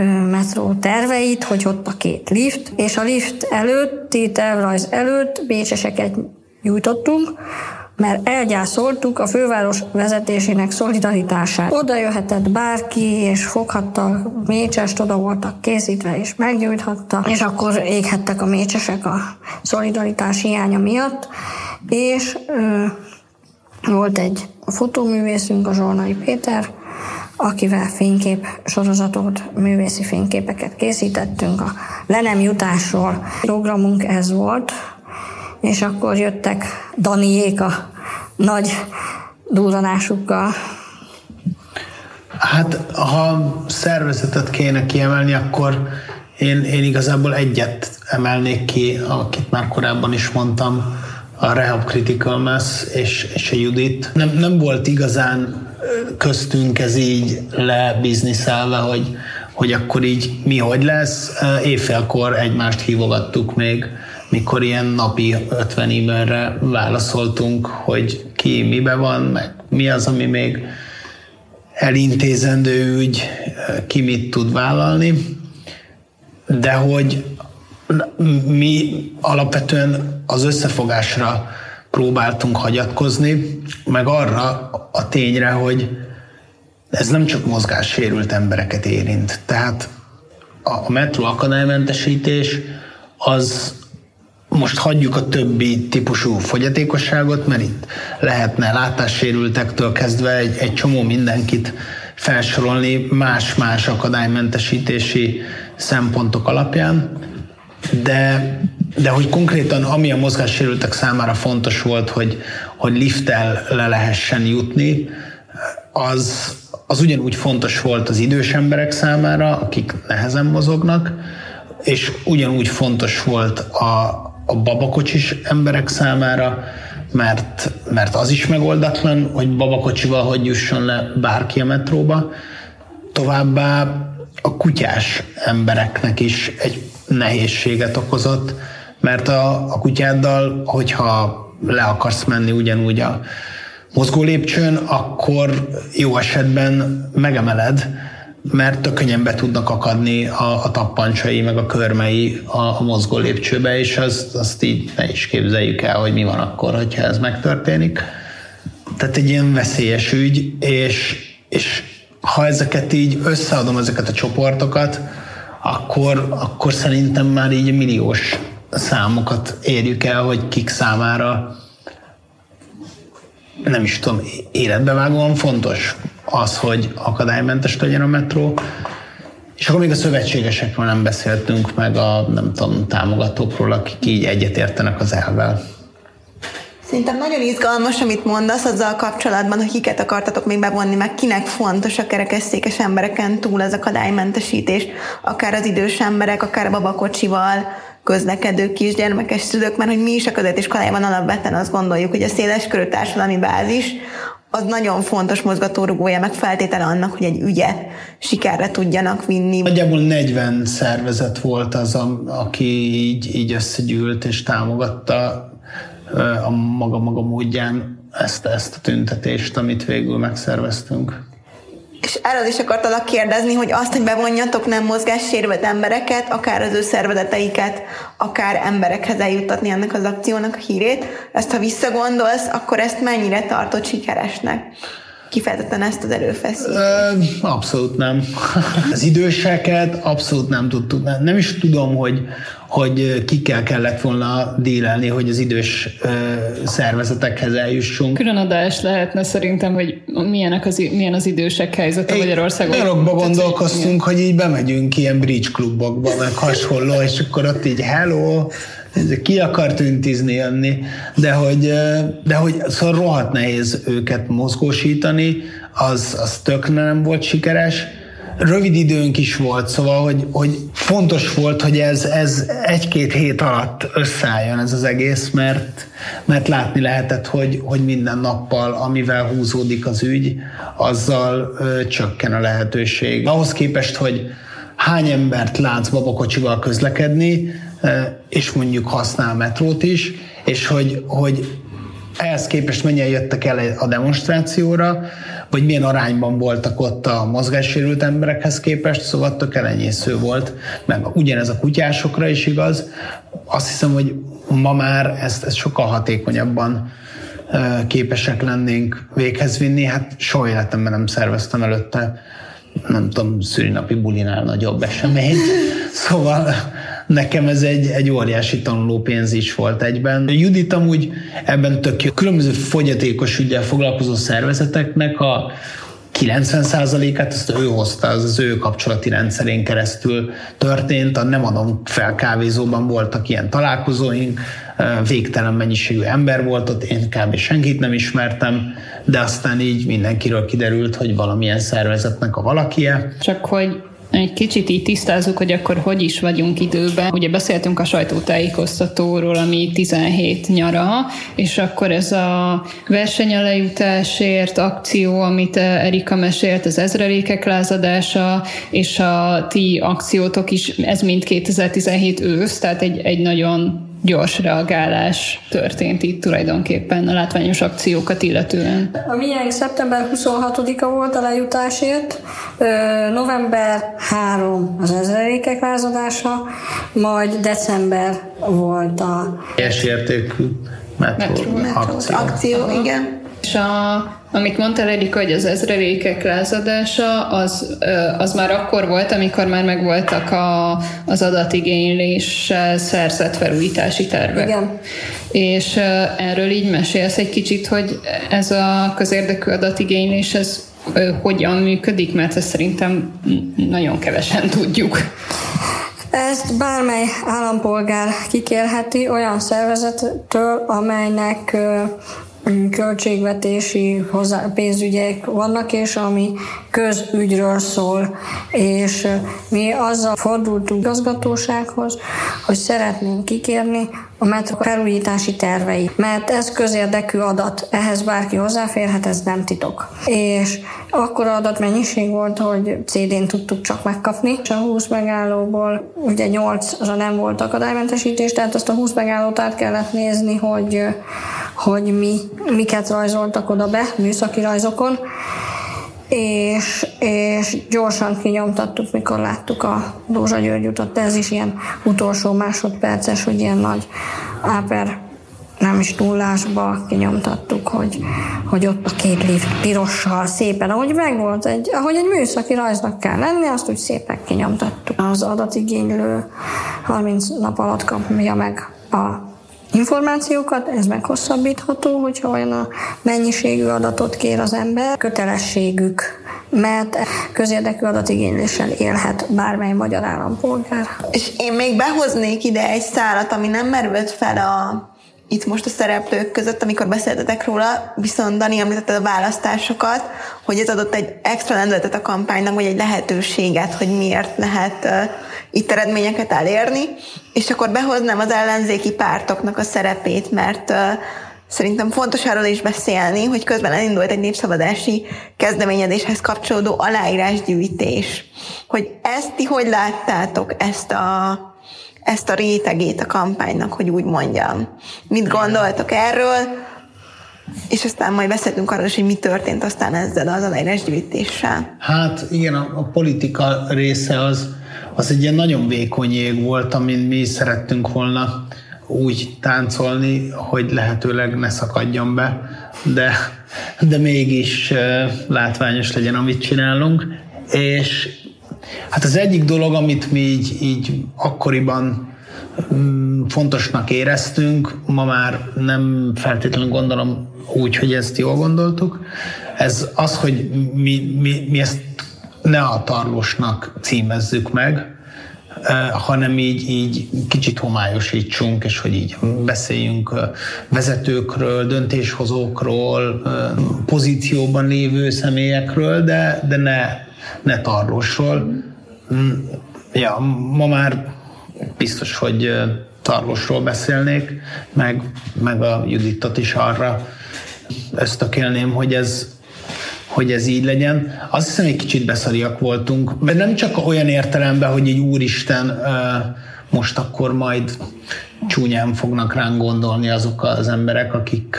terveit, hogy ott a két lift, és a lift előtti tervrajz előtt bécseseket nyújtottunk, mert elgyászoltuk a főváros vezetésének szolidaritását. Oda jöhetett bárki, és foghatta mécsest, oda voltak készítve, és meggyújthatta, és akkor éghettek a mécsesek a szolidaritás hiánya miatt, és ö, volt egy fotóművészünk, a Zsolnai Péter, akivel fénykép sorozatot, művészi fényképeket készítettünk. A le jutásról programunk ez volt, és akkor jöttek Daniék a nagy durranásukkal. Hát, ha szervezetet kéne kiemelni, akkor én, én igazából egyet emelnék ki, akit már korábban is mondtam, a Rehab Critical Mass és, és a Judit. Nem, nem volt igazán köztünk ez így lebizniszelve, hogy, hogy akkor így mi hogy lesz. Évfélkor egymást hívogattuk még mikor ilyen napi 50 e-mailre válaszoltunk, hogy ki mibe van, meg mi az, ami még elintézendő ügy, ki mit tud vállalni, de hogy mi alapvetően az összefogásra próbáltunk hagyatkozni, meg arra a tényre, hogy ez nem csak mozgássérült embereket érint. Tehát a metro akadálymentesítés az most hagyjuk a többi típusú fogyatékosságot, mert itt lehetne látássérültektől kezdve egy, egy csomó mindenkit felsorolni más-más akadálymentesítési szempontok alapján, de, de hogy konkrétan ami a mozgássérültek számára fontos volt, hogy, hogy lifttel le lehessen jutni, az, az ugyanúgy fontos volt az idős emberek számára, akik nehezen mozognak, és ugyanúgy fontos volt a, a babakocsis emberek számára, mert, mert az is megoldatlan, hogy babakocsival hogy jusson le bárki a metróba. Továbbá a kutyás embereknek is egy nehézséget okozott, mert a, a kutyáddal, hogyha le akarsz menni ugyanúgy a mozgó lépcsőn, akkor jó esetben megemeled, mert tök könnyen be tudnak akadni a, a tappancsai, meg a körmei a, a mozgó lépcsőbe, és azt, azt így ne is képzeljük el, hogy mi van akkor, hogyha ez megtörténik. Tehát egy ilyen veszélyes ügy, és, és ha ezeket így összeadom, ezeket a csoportokat, akkor, akkor szerintem már így milliós számokat érjük el, hogy kik számára nem is tudom, életbevágóan fontos az, hogy akadálymentes legyen a metró, és akkor még a szövetségesekről nem beszéltünk, meg a nem tudom, támogatókról, akik így egyetértenek az elvel. Szerintem nagyon izgalmas, amit mondasz azzal kapcsolatban, hogy kiket akartatok még bevonni, meg kinek fontos a kerekesszékes embereken túl az akadálymentesítés, akár az idős emberek, akár babakocsival közlekedő kisgyermekes szülők, mert hogy mi is a közvetéskolájában alapvetően azt gondoljuk, hogy a széleskörű társadalmi bázis az nagyon fontos mozgatórugója, meg feltétele annak, hogy egy ügyet sikerre tudjanak vinni. Nagyjából 40 szervezet volt az, aki így, így összegyűlt és támogatta a maga-maga módján ezt, ezt a tüntetést, amit végül megszerveztünk. És erről is akartalak kérdezni, hogy azt, hogy bevonjatok nem mozgássérült embereket, akár az ő szervezeteiket, akár emberekhez eljuttatni ennek az akciónak a hírét, ezt ha visszagondolsz, akkor ezt mennyire tartott sikeresnek? Kifejezetten ezt az erőfeszítést? Abszolút nem. Az időseket abszolút nem tudtuk. Nem, nem is tudom, hogy, hogy kikkel kellett volna dílelni, hogy az idős szervezetekhez eljussunk. Külön adás lehetne szerintem, hogy milyenek az, milyen az idősek helyzete Magyarországon. Olyanokba gondolkoztunk, hogy így bemegyünk ilyen bridge klubokba, meg hasonló, és akkor ott így hello, ki akar tüntizni jönni, de hogy, de hogy szóval rohadt nehéz őket mozgósítani, az, az tök nem volt sikeres. Rövid időnk is volt, szóval, hogy, hogy fontos volt, hogy ez, ez egy-két hét alatt összeálljon ez az egész, mert, mert látni lehetett, hogy, hogy minden nappal, amivel húzódik az ügy, azzal ö, csökken a lehetőség. Ahhoz képest, hogy hány embert látsz babakocsival közlekedni, és mondjuk használ metrót is, és hogy, hogy ehhez képest mennyien jöttek el a demonstrációra, vagy milyen arányban voltak ott a mozgássérült emberekhez képest, szóval tök elenyésző volt, meg ugyanez a kutyásokra is igaz. Azt hiszem, hogy ma már ezt, ezt sokkal hatékonyabban képesek lennénk véghez vinni. Hát soha életemben nem szerveztem előtte, nem tudom, szülinapi bulinál nagyobb eseményt. Szóval nekem ez egy, egy óriási tanulópénz is volt egyben. Judit amúgy ebben tök jó. Különböző fogyatékos ügyel foglalkozó szervezeteknek a 90%-át ezt ő hozta, az az ő kapcsolati rendszerén keresztül történt. A Nem adom fel kávézóban voltak ilyen találkozóink, végtelen mennyiségű ember volt ott, én kb. senkit nem ismertem, de aztán így mindenkiről kiderült, hogy valamilyen szervezetnek a valakie. Csak hogy egy kicsit így tisztázzuk, hogy akkor hogy is vagyunk időben. Ugye beszéltünk a sajtótájékoztatóról, ami 17 nyara, és akkor ez a versenyalejutásért akció, amit Erika mesélt, az ezrelékek lázadása, és a ti akciótok is, ez mind 2017 ősz, tehát egy, egy nagyon gyors reagálás történt itt tulajdonképpen a látványos akciókat illetően. A miénk szeptember 26-a volt a lejutásért, november 3 az ezrelékek lázadása, majd december volt a... Teljes értékű metró, metró, akció. akció. Igen. És a, amit mondtál Erika, hogy az ezrelékek lázadása, az, az már akkor volt, amikor már megvoltak a, az adatigényléssel szerzett felújítási tervek. Igen. És erről így mesélsz egy kicsit, hogy ez a közérdekű adatigénylés, ez hogyan működik, mert ezt szerintem nagyon kevesen tudjuk. Ezt bármely állampolgár kikérheti olyan szervezettől, amelynek költségvetési hozzá, pénzügyek vannak, és ami közügyről szól. És mi azzal fordultunk gazgatósághoz, hogy szeretnénk kikérni a metró felújítási tervei, mert ez közérdekű adat, ehhez bárki hozzáférhet, ez nem titok. És akkor adatmennyiség volt, hogy CD-n tudtuk csak megkapni, és a 20 megállóból ugye 8 az nem volt akadálymentesítés, tehát azt a 20 megállót át kellett nézni, hogy, hogy mi, miket rajzoltak oda be műszaki rajzokon, és, és gyorsan kinyomtattuk, mikor láttuk a Dózsa György utat, de ez is ilyen utolsó másodperces, hogy ilyen nagy áper nem is túlásba kinyomtattuk, hogy, hogy ott a két lift pirossal szépen, ahogy megvolt, egy, ahogy egy műszaki rajznak kell lenni, azt úgy szépen kinyomtattuk. Az adatigénylő 30 nap alatt kapja meg a információkat, ez meghosszabbítható, hogyha olyan a mennyiségű adatot kér az ember. Kötelességük, mert közérdekű adatigényléssel élhet bármely magyar állampolgár. És én még behoznék ide egy szálat, ami nem merült fel a itt most a szereplők között, amikor beszéltetek róla, viszont Dani említette a választásokat, hogy ez adott egy extra lendületet a kampánynak, vagy egy lehetőséget, hogy miért lehet itt eredményeket elérni, és akkor behoznám az ellenzéki pártoknak a szerepét, mert uh, Szerintem fontos arról is beszélni, hogy közben elindult egy népszavazási kezdeményezéshez kapcsolódó aláírásgyűjtés. Hogy ezt ti hogy láttátok, ezt a ezt a rétegét a kampánynak, hogy úgy mondjam. Mit gondoltok erről? És aztán majd beszéltünk arról is, hogy mi történt aztán ezzel az aláírásgyűjtéssel. Hát igen, a, a politika része az, az egy ilyen nagyon vékony jég volt, amin mi szerettünk volna úgy táncolni, hogy lehetőleg ne szakadjon be, de, de mégis látványos legyen, amit csinálunk. És Hát az egyik dolog, amit mi így, így akkoriban mm, fontosnak éreztünk, ma már nem feltétlenül gondolom úgy, hogy ezt jól gondoltuk, ez az, hogy mi, mi, mi ezt ne a tarlósnak címezzük meg, hanem így, így kicsit homályosítsunk, és hogy így beszéljünk vezetőkről, döntéshozókról, pozícióban lévő személyekről, de, de ne ne tarlósról. Mm, ja, ma már biztos, hogy tarlósról beszélnék, meg, meg a Juditot is arra ösztökélném, hogy ez, hogy ez így legyen. Azt hiszem, egy kicsit beszariak voltunk, mert nem csak olyan értelemben, hogy egy úristen most akkor majd csúnyán fognak ránk gondolni azok az emberek, akik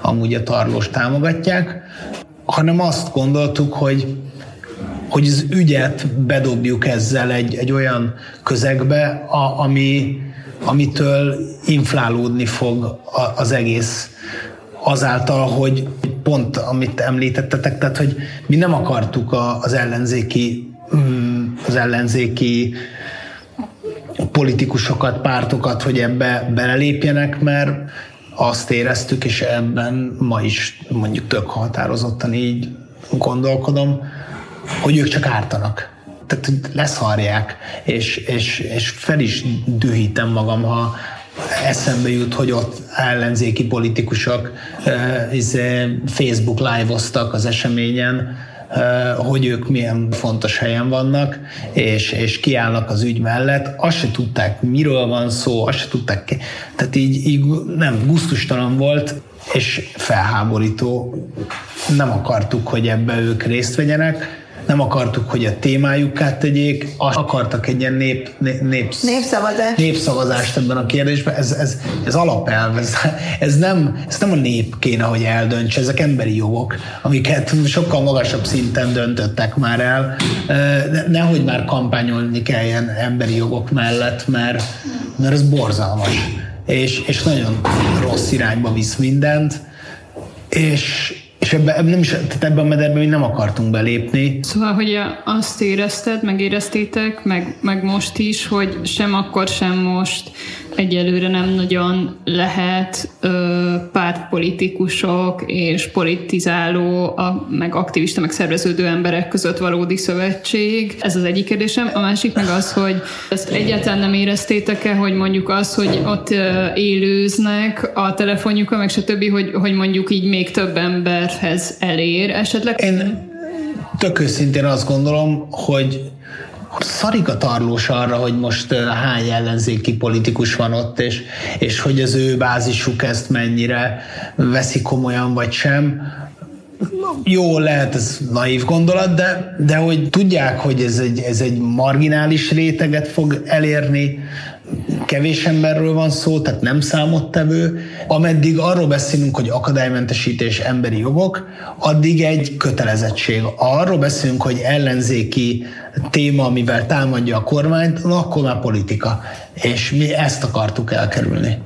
amúgy a tarlós támogatják, hanem azt gondoltuk, hogy hogy az ügyet bedobjuk ezzel egy, egy olyan közegbe, a, ami, amitől inflálódni fog az egész azáltal, hogy pont amit említettetek, tehát hogy mi nem akartuk az ellenzéki mm, az ellenzéki politikusokat, pártokat, hogy ebbe belelépjenek, mert azt éreztük, és ebben ma is mondjuk tök határozottan így gondolkodom, hogy ők csak ártanak. Tehát leszarják, és, és, és fel is dühítem magam, ha eszembe jut, hogy ott ellenzéki politikusok uh, Facebook live-oztak az eseményen, hogy ők milyen fontos helyen vannak, és, és kiállnak az ügy mellett. Azt se tudták, miről van szó, azt se tudták, tehát így, így nem, gusztustalan volt, és felháborító. Nem akartuk, hogy ebbe ők részt vegyenek, nem akartuk, hogy a témájukat tegyék, akartak egy ilyen nép, népsz, népszavazást. népszavazást ebben a kérdésben. Ez, ez, ez alapelv, ez, ez, nem, ez nem a nép kéne, hogy eldöntse, ezek emberi jogok, amiket sokkal magasabb szinten döntöttek már el. Nehogy már kampányolni kelljen emberi jogok mellett, mert, mert ez borzalmas, és, és nagyon rossz irányba visz mindent, és, és ebbe, nem is, tehát ebben a mederben mi nem akartunk belépni. Szóval, hogy azt érezted, megéreztétek, meg, meg most is, hogy sem akkor, sem most egyelőre nem nagyon lehet ö, pártpolitikusok és politizáló, a, meg aktivista, meg szerveződő emberek között valódi szövetség. Ez az egyik kérdésem. A másik meg az, hogy ezt egyáltalán nem éreztétek-e, hogy mondjuk az, hogy ott ö, élőznek a telefonjukon, meg stb., hogy, hogy mondjuk így még több emberhez elér esetleg? Én tök őszintén azt gondolom, hogy szarik a tarlós arra, hogy most hány ellenzéki politikus van ott, és, és hogy az ő bázisuk ezt mennyire veszi komolyan, vagy sem. Jó, lehet ez naív gondolat, de, de hogy tudják, hogy ez egy, ez egy marginális réteget fog elérni, kevés emberről van szó, tehát nem számottevő. Ameddig arról beszélünk, hogy akadálymentesítés emberi jogok, addig egy kötelezettség. Arról beszélünk, hogy ellenzéki téma, amivel támadja a kormányt, na akkor már politika. És mi ezt akartuk elkerülni.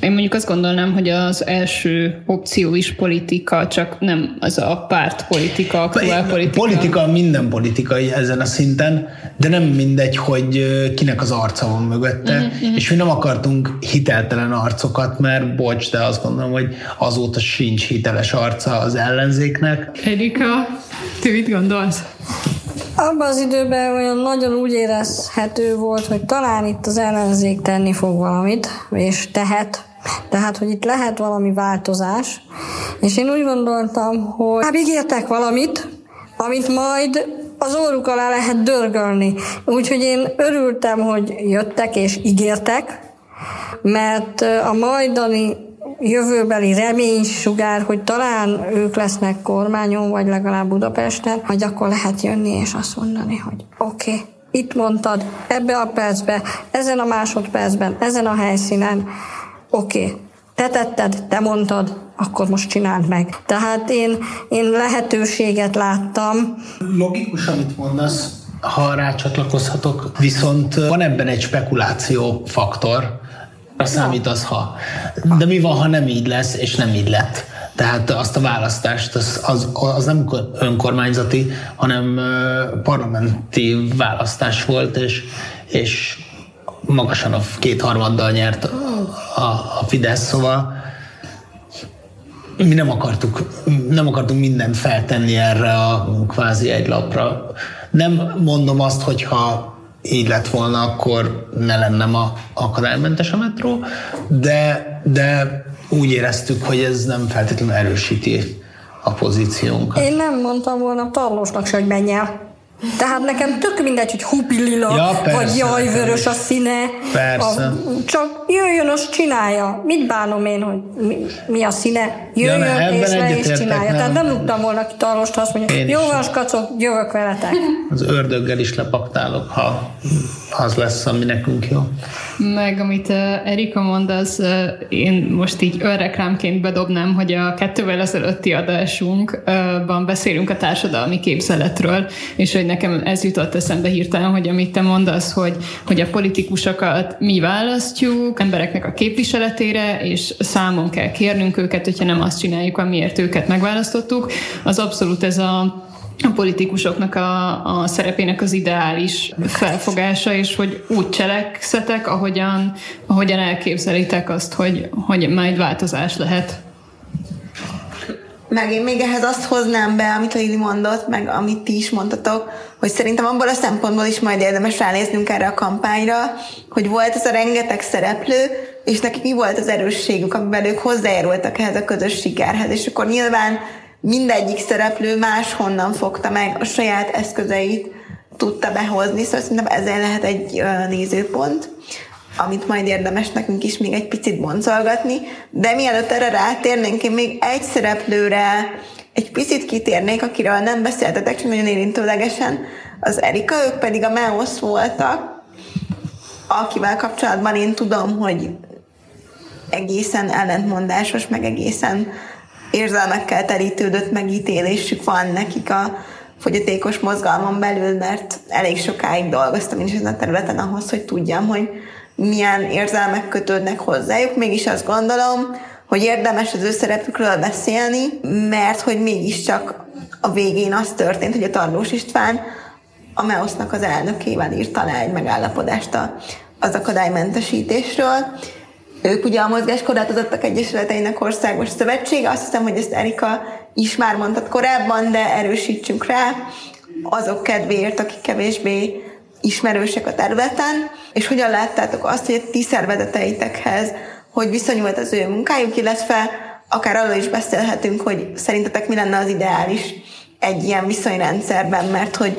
Én mondjuk azt gondolnám, hogy az első opció is politika, csak nem az a pártpolitika, aktuál politika. Politika, minden politikai ezen a szinten, de nem mindegy, hogy kinek az arca van mögötte, uh-huh. és mi nem akartunk hiteltelen arcokat, mert bocs, de azt gondolom, hogy azóta sincs hiteles arca az ellenzéknek. Erika, te mit gondolsz? Abban az időben olyan nagyon úgy érezhető volt, hogy talán itt az ellenzék tenni fog valamit, és tehet, tehát, hogy itt lehet valami változás, és én úgy gondoltam, hogy hát ígértek valamit, amit majd az óruk alá lehet dörgölni. Úgyhogy én örültem, hogy jöttek és ígértek, mert a majdani jövőbeli reménysugár, hogy talán ők lesznek kormányon, vagy legalább Budapesten, hogy akkor lehet jönni és azt mondani, hogy oké, okay, itt mondtad, ebbe a percbe, ezen a másodpercben, ezen a helyszínen, oké, okay, te tetted, te mondtad, akkor most csináld meg. Tehát én, én lehetőséget láttam. Logikus, amit mondasz, ha rácsatlakozhatok, viszont van ebben egy spekuláció faktor, a számít az, ha. De mi van, ha nem így lesz, és nem így lett? Tehát azt a választást, az, az, az nem önkormányzati, hanem parlamenti választás volt, és, és magasan a kétharmaddal nyert a, a Fidesz, szóval mi nem akartuk, nem akartunk mindent feltenni erre a kvázi egy lapra. Nem mondom azt, hogyha így lett volna, akkor ne lenne ma akadálymentes a metró, de, de úgy éreztük, hogy ez nem feltétlenül erősíti a pozíciónkat. Én nem mondtam volna Tarlósnak se, hogy menj el. Tehát nekem tök mindegy, hogy hupilila, ja, persze, vagy jaj, vörös a színe. Persze. A, csak jöjjön, azt csinálja. Mit bánom én, hogy mi, mi a színe? Jöjjön, ja, és le is csinálja. Nem. Tehát nem rúgtam volna ki Tarlost, azt mondja, jó van, skacok, jövök veletek. Az ördöggel is lepaktálok, ha az lesz, ami nekünk jó. Meg amit Erika mond, az én most így önreklámként bedobnám, hogy a kettővel ezelőtti adásunkban beszélünk a társadalmi képzeletről, és hogy nekem ez jutott eszembe hirtelen, hogy amit te mondasz, hogy, hogy a politikusokat mi választjuk embereknek a képviseletére, és számon kell kérnünk őket, hogyha nem azt csináljuk, amiért őket megválasztottuk, az abszolút ez a a politikusoknak a, a szerepének az ideális felfogása, és hogy úgy cselekszetek, ahogyan, ahogyan elképzelitek azt, hogy, hogy majd változás lehet. Meg én még ehhez azt hoznám be, amit Lili mondott, meg amit ti is mondtatok, hogy szerintem abból a szempontból is majd érdemes ránéznünk erre a kampányra, hogy volt ez a rengeteg szereplő, és nekik mi volt az erősségük, amiben ők hozzájárultak ehhez a közös sikerhez. És akkor nyilván mindegyik szereplő máshonnan fogta meg a saját eszközeit, tudta behozni, szóval szerintem ezzel lehet egy nézőpont, amit majd érdemes nekünk is még egy picit boncolgatni, de mielőtt erre rátérnénk, én még egy szereplőre egy picit kitérnék, akiről nem beszéltetek, csak nagyon érintőlegesen, az Erika, ők pedig a Meosz voltak, akivel kapcsolatban én tudom, hogy egészen ellentmondásos, meg egészen érzelmekkel terítődött megítélésük van nekik a fogyatékos mozgalmon belül, mert elég sokáig dolgoztam én is ezen a területen ahhoz, hogy tudjam, hogy milyen érzelmek kötődnek hozzájuk. Mégis azt gondolom, hogy érdemes az ő szerepükről beszélni, mert hogy mégiscsak a végén az történt, hogy a Tarlós István a MEOSZ-nak az elnökével írt alá egy megállapodást az akadálymentesítésről, ők ugye a Mozgáskorlátozottak Egyesületeinek Országos Szövetsége, azt hiszem, hogy ezt Erika is már mondtad korábban, de erősítsünk rá. Azok kedvéért, akik kevésbé ismerősek a területen, és hogyan láttátok azt, hogy a ti szervezeteitekhez hogy viszonyult az ő munkájuk, illetve akár arról is beszélhetünk, hogy szerintetek mi lenne az ideális egy ilyen viszonyrendszerben, mert hogy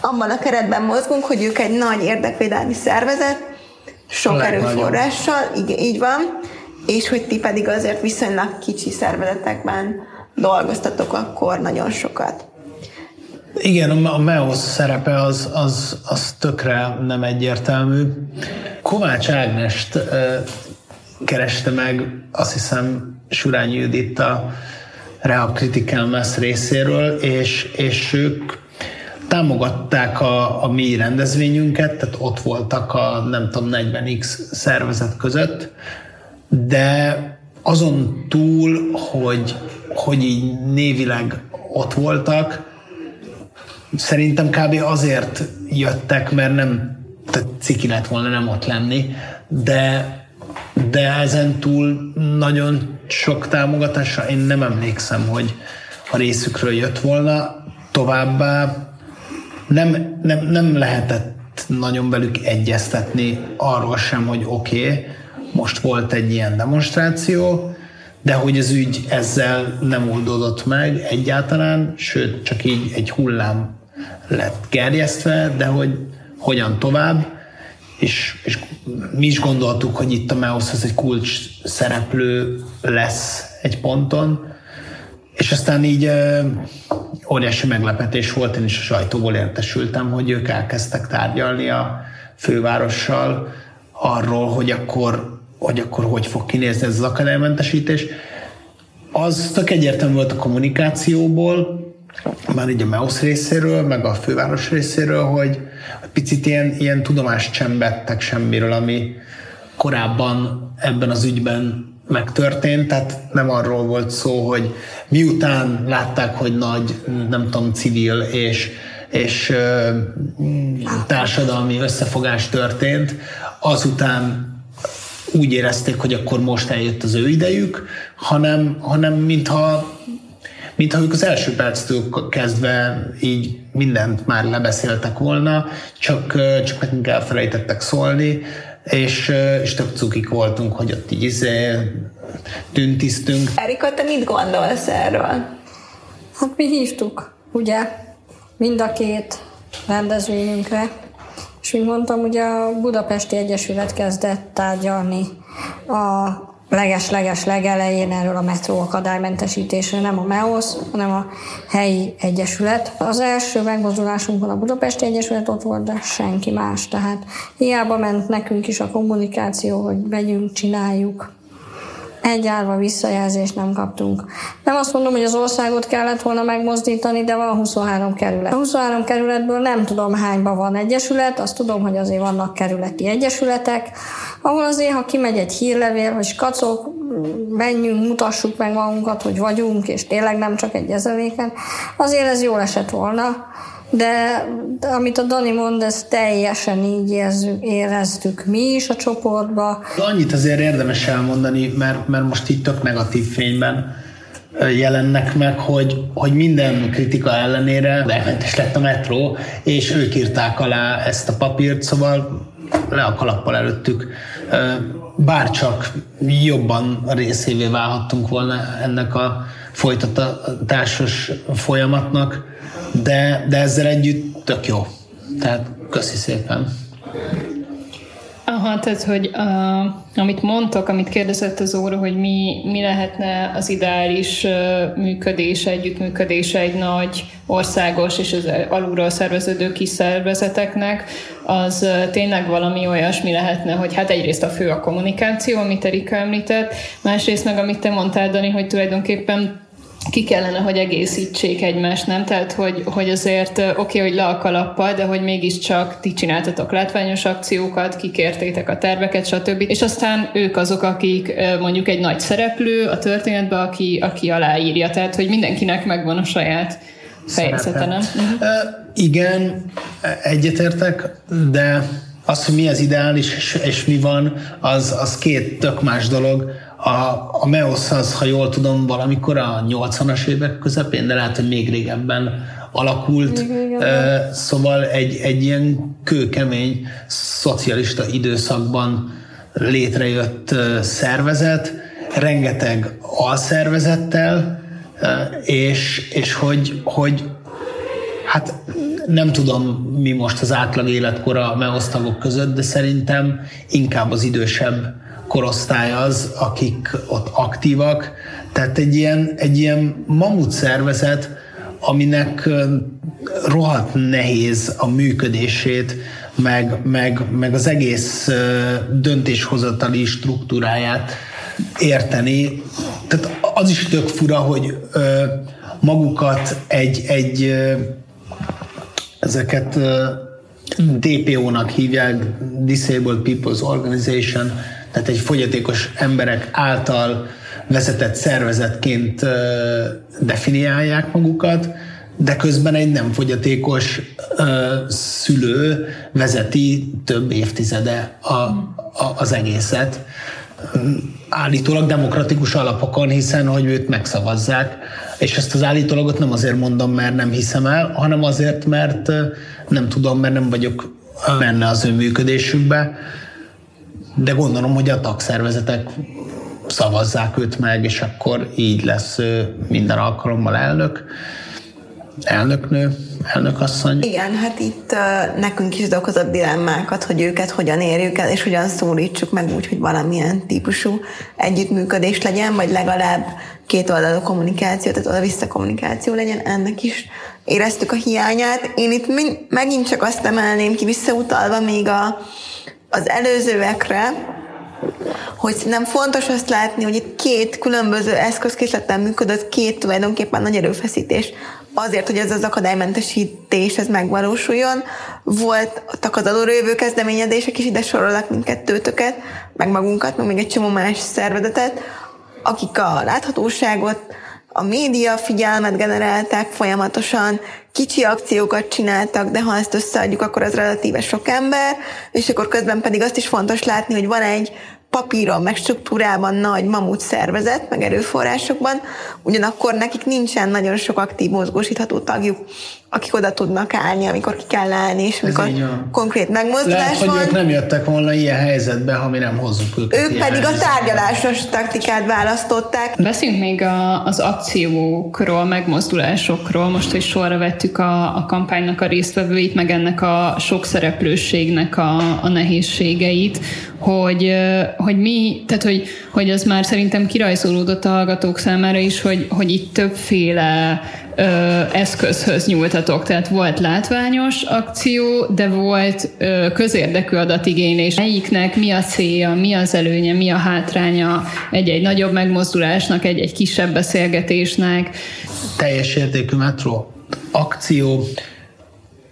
abban a keretben mozgunk, hogy ők egy nagy érdekvédelmi szervezet, sok erőforrással, így, így van, és hogy ti pedig azért viszonylag kicsi szervezetekben dolgoztatok akkor nagyon sokat. Igen, a MEOS szerepe az, az, az tökre nem egyértelmű. Kovács Ágnest kereste meg, azt hiszem, Surány Judit a Rehab Critical Mass részéről, és, és ők támogatták a, a mi rendezvényünket, tehát ott voltak a nem tudom 40x szervezet között, de azon túl, hogy, hogy így névileg ott voltak, szerintem kb. azért jöttek, mert nem tehát ciki lett volna nem ott lenni, de, de ezen túl nagyon sok támogatásra én nem emlékszem, hogy a részükről jött volna. Továbbá nem, nem, nem lehetett nagyon velük egyeztetni arról sem, hogy oké, okay, most volt egy ilyen demonstráció, de hogy az ügy ezzel nem oldódott meg egyáltalán, sőt, csak így egy hullám lett gerjesztve, de hogy hogyan tovább, és, és mi is gondoltuk, hogy itt a MEOS az egy kulcs szereplő lesz egy ponton, és aztán így óriási meglepetés volt, én is a sajtóból értesültem, hogy ők elkezdtek tárgyalni a fővárossal arról, hogy akkor hogy akkor hogy fog kinézni ez az akadálymentesítés. Az tök egyértelmű volt a kommunikációból, már így a MEOS részéről, meg a főváros részéről, hogy picit ilyen, ilyen tudomást sem vettek semmiről, ami korábban ebben az ügyben megtörtént, tehát nem arról volt szó, hogy miután látták, hogy nagy, nem tudom, civil és, és ö, társadalmi összefogás történt, azután úgy érezték, hogy akkor most eljött az ő idejük, hanem, hanem mintha mintha ők az első perctől kezdve így mindent már lebeszéltek volna, csak, csak nekünk elfelejtettek szólni, és, és tök cukik voltunk, hogy ott így izé, tüntisztünk. Erika, te mit gondolsz erről? Hát mi hívtuk, ugye, mind a két rendezvényünkre, és mint mondtam, ugye a Budapesti Egyesület kezdett tárgyalni a leges-leges legelején erről a metró akadálymentesítésről, nem a MEOS, hanem a helyi egyesület. Az első megmozdulásunkon a Budapesti Egyesület ott volt, de senki más. Tehát hiába ment nekünk is a kommunikáció, hogy megyünk, csináljuk. Egy árva visszajelzést nem kaptunk. Nem azt mondom, hogy az országot kellett volna megmozdítani, de van 23 kerület. A 23 kerületből nem tudom hányban van egyesület, azt tudom, hogy azért vannak kerületi egyesületek, ahol azért, ha kimegy egy hírlevél, hogy kacok, menjünk, mutassuk meg magunkat, hogy vagyunk, és tényleg nem csak egy ezeléken, azért ez jól esett volna. De, de amit a Dani mond, ez teljesen így érzük, éreztük mi is a csoportba. Annyit azért érdemes elmondani, mert, mert most itt tök negatív fényben jelennek meg, hogy, hogy minden kritika ellenére elmentes lett a metró, és ők írták alá ezt a papírt, szóval le a kalappal előttük. Bárcsak jobban részévé válhattunk volna ennek a folytatásos folyamatnak, de, de ezzel együtt tök jó. Tehát köszi szépen. Aha, tehát, hogy uh, amit mondtok, amit kérdezett az óra, hogy mi, mi lehetne az ideális uh, működése, együttműködése egy nagy országos és az alulról szerveződő kis szervezeteknek, az uh, tényleg valami olyasmi lehetne, hogy hát egyrészt a fő a kommunikáció, amit Erika említett, másrészt meg amit te mondtál, Dani, hogy tulajdonképpen ki kellene, hogy egészítsék egymást, nem? Tehát, hogy, hogy azért oké, okay, hogy le a kalappal, de hogy mégiscsak ti csináltatok látványos akciókat, kikértétek a terveket, stb. És aztán ők azok, akik mondjuk egy nagy szereplő a történetben, aki, aki aláírja. Tehát, hogy mindenkinek megvan a saját fejezete, nem? Uh-huh. igen, egyetértek, de az, hogy mi az ideális és, és mi van, az, az két tök más dolog a, a MEOS az, ha jól tudom, valamikor a 80-as évek közepén, de lehet, hogy még régebben alakult. Igen. Szóval egy, egy ilyen kőkemény szocialista időszakban létrejött szervezet, rengeteg alszervezettel, és, és hogy, hogy hát nem tudom, mi most az átlag életkora a között, de szerintem inkább az idősebb korosztály az, akik ott aktívak. Tehát egy ilyen, egy ilyen mamut szervezet, aminek rohadt nehéz a működését, meg, meg, meg az egész döntéshozatali struktúráját érteni. Tehát az is tök fura, hogy magukat egy, egy ezeket DPO-nak hívják, Disabled People's Organization, tehát egy fogyatékos emberek által vezetett szervezetként definiálják magukat, de közben egy nem fogyatékos ö, szülő vezeti több évtizede a, a, az egészet. Állítólag demokratikus alapokon, hiszen hogy őt megszavazzák. És ezt az állítólagot nem azért mondom, mert nem hiszem el, hanem azért, mert nem tudom, mert nem vagyok benne az ő működésükbe. De gondolom, hogy a tagszervezetek szavazzák őt meg, és akkor így lesz minden alkalommal elnök elnöknő, elnökasszony. Igen, hát itt uh, nekünk is okozott dilemmákat, hogy őket hogyan érjük el, és hogyan szólítsuk meg úgy, hogy valamilyen típusú együttműködés legyen, vagy legalább két oldalú kommunikáció, tehát oda-vissza kommunikáció legyen, ennek is éreztük a hiányát. Én itt megint csak azt emelném ki, visszautalva még a, az előzőekre, hogy nem fontos azt látni, hogy itt két különböző eszközkészlettel működött két tulajdonképpen nagy erőfeszítés azért, hogy ez az akadálymentesítés ez megvalósuljon. Voltak az alulrévő kezdeményezések is, ide sorolnak mindkettőtöket, meg magunkat, meg még egy csomó más szervezetet, akik a láthatóságot, a média figyelmet generálták folyamatosan, kicsi akciókat csináltak, de ha ezt összeadjuk, akkor az relatíve sok ember, és akkor közben pedig azt is fontos látni, hogy van egy papíron, meg struktúrában nagy mamut szervezet, meg erőforrásokban, ugyanakkor nekik nincsen nagyon sok aktív mozgósítható tagjuk, akik oda tudnak állni, amikor ki kell állni, és amikor konkrét megmozdulás Lehet, van. hogy ők nem jöttek volna ilyen helyzetbe, ha mi nem hozzuk őket. Ők pedig helyzetbe. a tárgyalásos taktikát választották. Beszéljünk még a, az akciókról, megmozdulásokról. Most, hogy sorra vettük a, a kampánynak a résztvevőit, meg ennek a sok szereplőségnek a, a nehézségeit, hogy, hogy mi, tehát hogy, hogy az már szerintem kirajzolódott a hallgatók számára is, hogy, hogy itt többféle ö, eszközhöz nyúltatok. Tehát volt látványos akció, de volt ö, közérdekű adatigénylés. Melyiknek mi a célja, mi az előnye, mi a hátránya egy-egy nagyobb megmozdulásnak, egy-egy kisebb beszélgetésnek. Teljes értékű metró akció.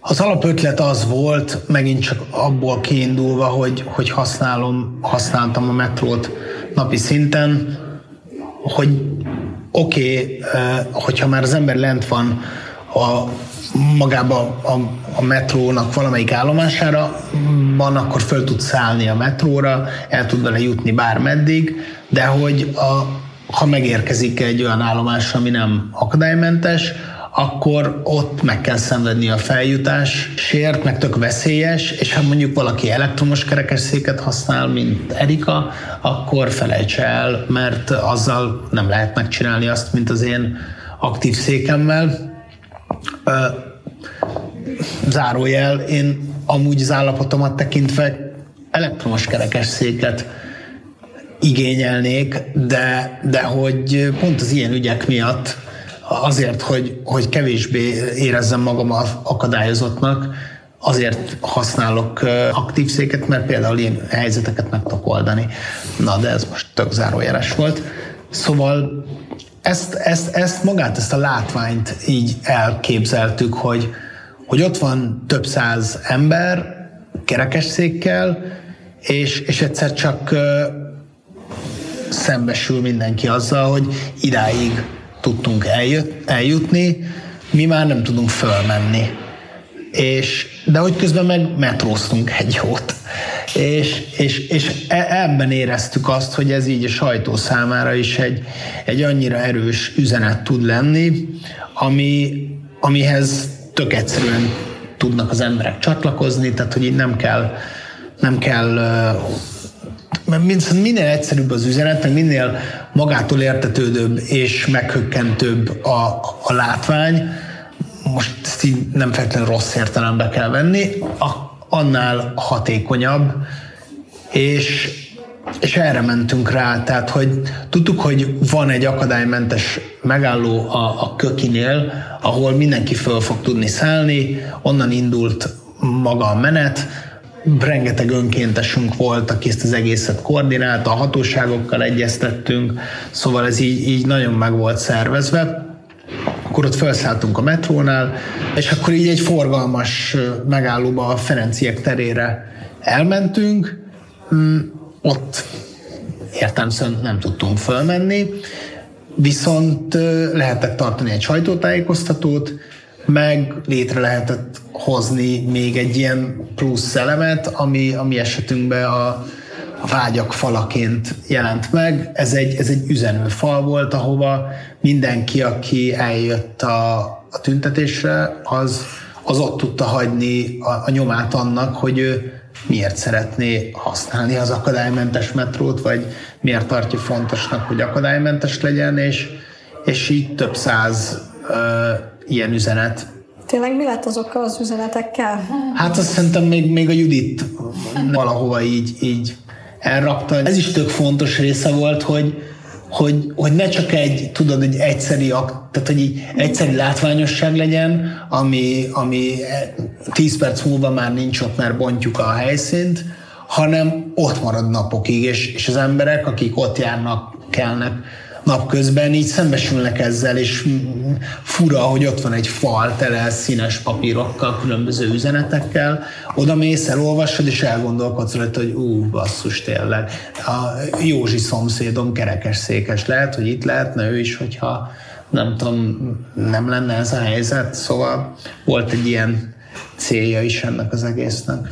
Az alapötlet az volt, megint csak abból kiindulva, hogy, hogy használom, használtam a metrót napi szinten, hogy oké, okay, hogyha már az ember lent van a, magába a, a metrónak valamelyik állomására, van, akkor föl tud szállni a metróra, el tud vele jutni bármeddig, de hogy a, ha megérkezik egy olyan állomásra, ami nem akadálymentes, akkor ott meg kell szenvedni a feljutásért, meg tök veszélyes, és ha mondjuk valaki elektromos kerekesszéket használ, mint Erika, akkor felejtse el, mert azzal nem lehet megcsinálni azt, mint az én aktív székemmel. Zárójel, én amúgy az állapotomat tekintve elektromos kerekesszéket igényelnék, de, de hogy pont az ilyen ügyek miatt azért, hogy, hogy kevésbé érezzem magam akadályozottnak, azért használok aktív széket, mert például ilyen helyzeteket meg tudok oldani. Na, de ez most tök zárójeles volt. Szóval ezt, ezt, ezt magát, ezt a látványt így elképzeltük, hogy, hogy ott van több száz ember kerekesszékkel, és, és egyszer csak szembesül mindenki azzal, hogy idáig tudtunk eljut, eljutni, mi már nem tudunk fölmenni. És, de hogy közben meg metróztunk egy jót. És, és, és e, ebben éreztük azt, hogy ez így a sajtó számára is egy, egy annyira erős üzenet tud lenni, ami, amihez tök egyszerűen tudnak az emberek csatlakozni, tehát hogy így nem kell, nem kell mert minél egyszerűbb az üzenet, meg minél magától értetődőbb és meghökkentőbb a, a látvány, most ezt így nem feltétlenül rossz értelembe kell venni, a, annál hatékonyabb, és, és erre mentünk rá, tehát hogy tudtuk, hogy van egy akadálymentes megálló a, a kökinél, ahol mindenki föl fog tudni szállni, onnan indult maga a menet, rengeteg önkéntesünk volt, aki ezt az egészet koordinálta, a hatóságokkal egyeztettünk, szóval ez így, így nagyon meg volt szervezve. Akkor ott felszálltunk a metrónál, és akkor így egy forgalmas megállóba a Ferenciek terére elmentünk, mm, ott értelmszerűen nem tudtunk fölmenni, viszont lehetett tartani egy sajtótájékoztatót, meg létre lehetett hozni még egy ilyen plusz elemet, ami, ami esetünkben a, a vágyak falaként jelent meg. Ez egy, ez egy üzenőfal volt, ahova mindenki, aki eljött a, a tüntetésre, az, az ott tudta hagyni a, a nyomát annak, hogy ő miért szeretné használni az akadálymentes metrót, vagy miért tartja fontosnak, hogy akadálymentes legyen, és, és így több száz uh, ilyen üzenet. Tényleg mi lett azokkal az üzenetekkel? Hát azt szerintem még, még a Judit valahova így, így elrakta. Ez is tök fontos része volt, hogy, hogy, hogy ne csak egy, tudod, egy egyszeri akt, tehát hogy egy egyszeri látványosság legyen, ami, ami 10 perc múlva már nincs ott, mert bontjuk a helyszínt, hanem ott marad napokig, és, és az emberek, akik ott járnak, kelnek, napközben így szembesülnek ezzel, és fura, hogy ott van egy fal tele színes papírokkal, különböző üzenetekkel, oda mész, elolvasod, és elgondolkodsz rajta, hogy ú, basszus, tényleg. A Józsi szomszédom kerekes székes lehet, hogy itt lehetne ő is, hogyha nem tudom, nem lenne ez a helyzet, szóval volt egy ilyen célja is ennek az egésznek.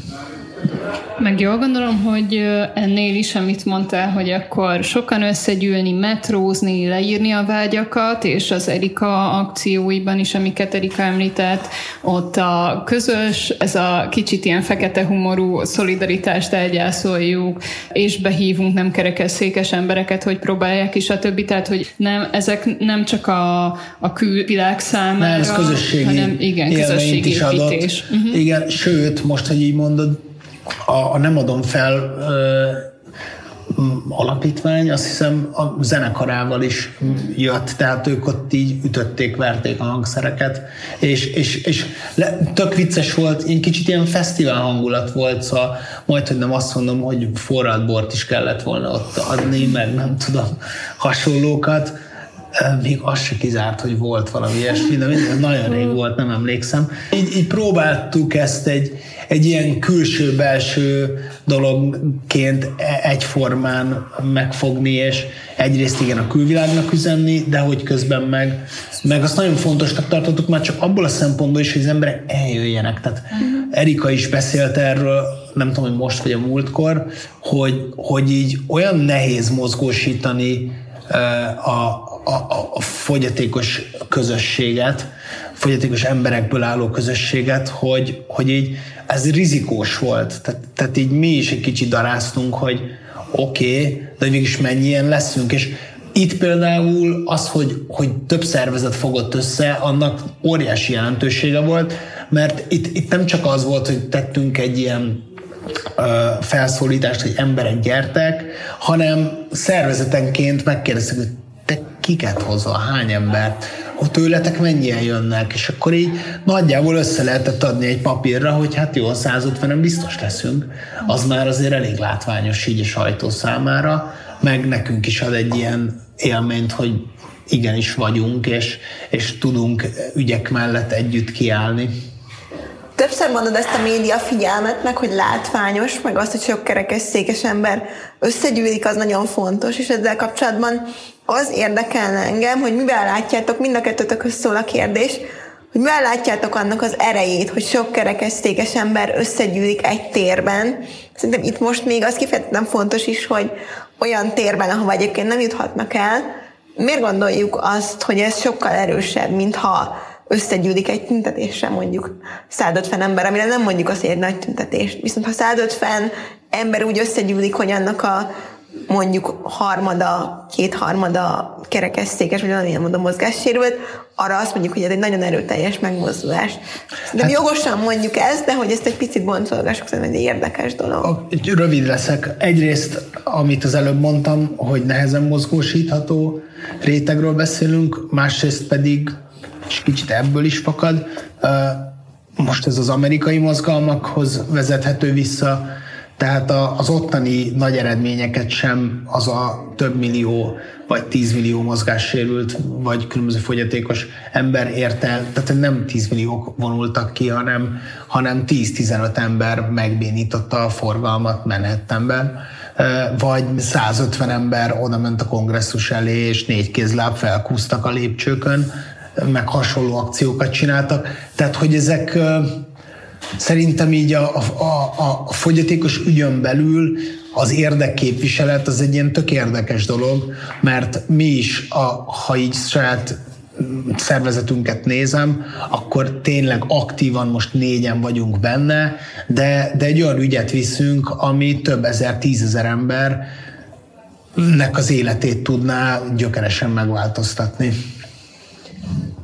Meg jól gondolom, hogy ennél is, amit mondtál, hogy akkor sokan összegyűlni, metrózni, leírni a vágyakat, és az Erika akcióiban is, amiket Erika említett, ott a közös, ez a kicsit ilyen fekete humorú szolidaritást elgyászoljuk, és behívunk nem kerekesszékes embereket, hogy próbálják is a többi, tehát hogy nem, ezek nem csak a, a külvilág számára, nem, ez közösségi hanem igen, közösségi építés. Adott. Uh-huh. Igen, sőt, most, hogy így mondod, a, a Nem adom fel ö, alapítvány, azt hiszem a zenekarával is jött, tehát ők ott így ütötték, verték a hangszereket, és, és, és le, tök vicces volt, egy kicsit ilyen fesztivál hangulat volt, szóval majd, hogy nem azt mondom, hogy forralt bort is kellett volna ott adni, meg nem tudom, hasonlókat, még az se kizárt, hogy volt valami ilyesmi, de nagyon rég volt, nem emlékszem. Így, így próbáltuk ezt egy, egy ilyen külső-belső dologként e- egyformán megfogni, és egyrészt igen a külvilágnak üzenni, de hogy közben meg, meg azt nagyon fontosnak tartottuk már csak abból a szempontból is, hogy az emberek eljöjjenek. Tehát Erika is beszélt erről, nem tudom, hogy most vagy a múltkor, hogy, hogy így olyan nehéz mozgósítani a, a, a fogyatékos közösséget, fogyatékos emberekből álló közösséget, hogy, hogy így ez rizikós volt. Tehát, tehát így mi is egy kicsit daráztunk, hogy oké, okay, de mégis mennyien leszünk, és itt például az, hogy, hogy több szervezet fogott össze, annak óriási jelentősége volt, mert itt, itt nem csak az volt, hogy tettünk egy ilyen felszólítást, hogy emberek gyertek, hanem szervezetenként megkérdeztük, hogy te kiket hozol, hány embert, hogy tőletek mennyien jönnek, és akkor így nagyjából össze lehetett adni egy papírra, hogy hát jó, 150-en biztos leszünk. Az már azért elég látványos így a sajtó számára, meg nekünk is ad egy ilyen élményt, hogy igenis vagyunk, és, és tudunk ügyek mellett együtt kiállni. Többször mondod ezt a média figyelmet, meg hogy látványos, meg azt, hogy sok kerekes székes ember összegyűlik, az nagyon fontos, és ezzel kapcsolatban az érdekelne engem, hogy mivel látjátok, mind a kettőtökhöz szól a kérdés, hogy mivel látjátok annak az erejét, hogy sok kerekes székes ember összegyűlik egy térben. Szerintem itt most még az kifejezetten fontos is, hogy olyan térben, ahova egyébként nem juthatnak el, miért gondoljuk azt, hogy ez sokkal erősebb, mintha összegyűlik egy tüntetésre mondjuk 150 ember, amire nem mondjuk hogy egy nagy tüntetés. Viszont ha 150 ember úgy összegyűlik, hogy annak a mondjuk harmada, kétharmada kerekesszékes, vagy valamilyen módon mozgássérült, arra azt mondjuk, hogy ez egy nagyon erőteljes megmozdulás. De hát, jogosan mondjuk ezt, de hogy ezt egy picit boncolgassuk, szerintem egy érdekes dolog. Rövid leszek. Egyrészt, amit az előbb mondtam, hogy nehezen mozgósítható rétegről beszélünk, másrészt pedig és kicsit ebből is fakad. Most ez az amerikai mozgalmakhoz vezethető vissza, Tehát az ottani nagy eredményeket sem az a több millió vagy 10 millió mozgássérült, vagy különböző fogyatékos ember ért el, tehát nem 10 milliók vonultak ki, hanem, hanem 10-15 ember megbénította a forgalmat Manhattanben, vagy 150 ember oda ment a kongresszus elé, és négy kézláb felkúztak a lépcsőkön, meg hasonló akciókat csináltak. Tehát, hogy ezek szerintem így a, a, a, fogyatékos ügyön belül az érdekképviselet az egy ilyen tök érdekes dolog, mert mi is, a, ha így saját szervezetünket nézem, akkor tényleg aktívan most négyen vagyunk benne, de, de egy olyan ügyet viszünk, ami több ezer, tízezer ember nek az életét tudná gyökeresen megváltoztatni.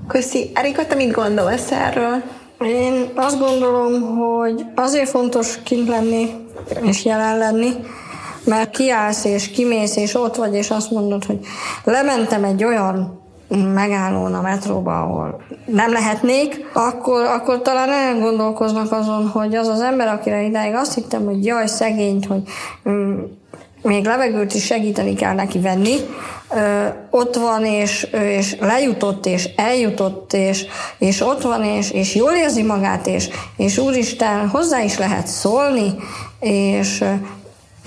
Köszi. Erika, te mit gondolsz erről? Én azt gondolom, hogy azért fontos kint lenni és jelen lenni, mert kiállsz és kimész és ott vagy, és azt mondod, hogy lementem egy olyan megállón a metróba, ahol nem lehetnék, akkor, akkor talán elgondolkoznak azon, hogy az az ember, akire idáig azt hittem, hogy jaj, szegényt, hogy mm, még levegőt is segíteni kell neki venni, ö, ott van, és, és lejutott, és eljutott, és, és ott van, és, és jól érzi magát, és, és úristen, hozzá is lehet szólni, és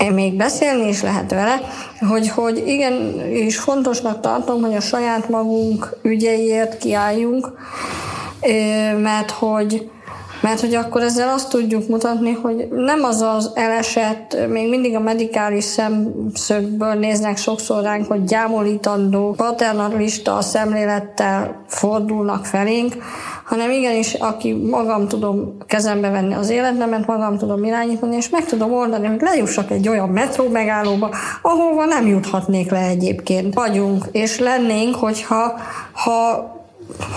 még beszélni is lehet vele, hogy, hogy igen, és fontosnak tartom, hogy a saját magunk ügyeiért kiálljunk, mert hogy, mert hogy akkor ezzel azt tudjuk mutatni, hogy nem az az elesett, még mindig a medikális szemszögből néznek sokszor ránk, hogy gyámolítandó, paternalista szemlélettel fordulnak felénk, hanem igenis, aki magam tudom kezembe venni az életemet, magam tudom irányítani, és meg tudom oldani, hogy lejussak egy olyan metró megállóba, ahova nem juthatnék le egyébként. Vagyunk, és lennénk, hogyha ha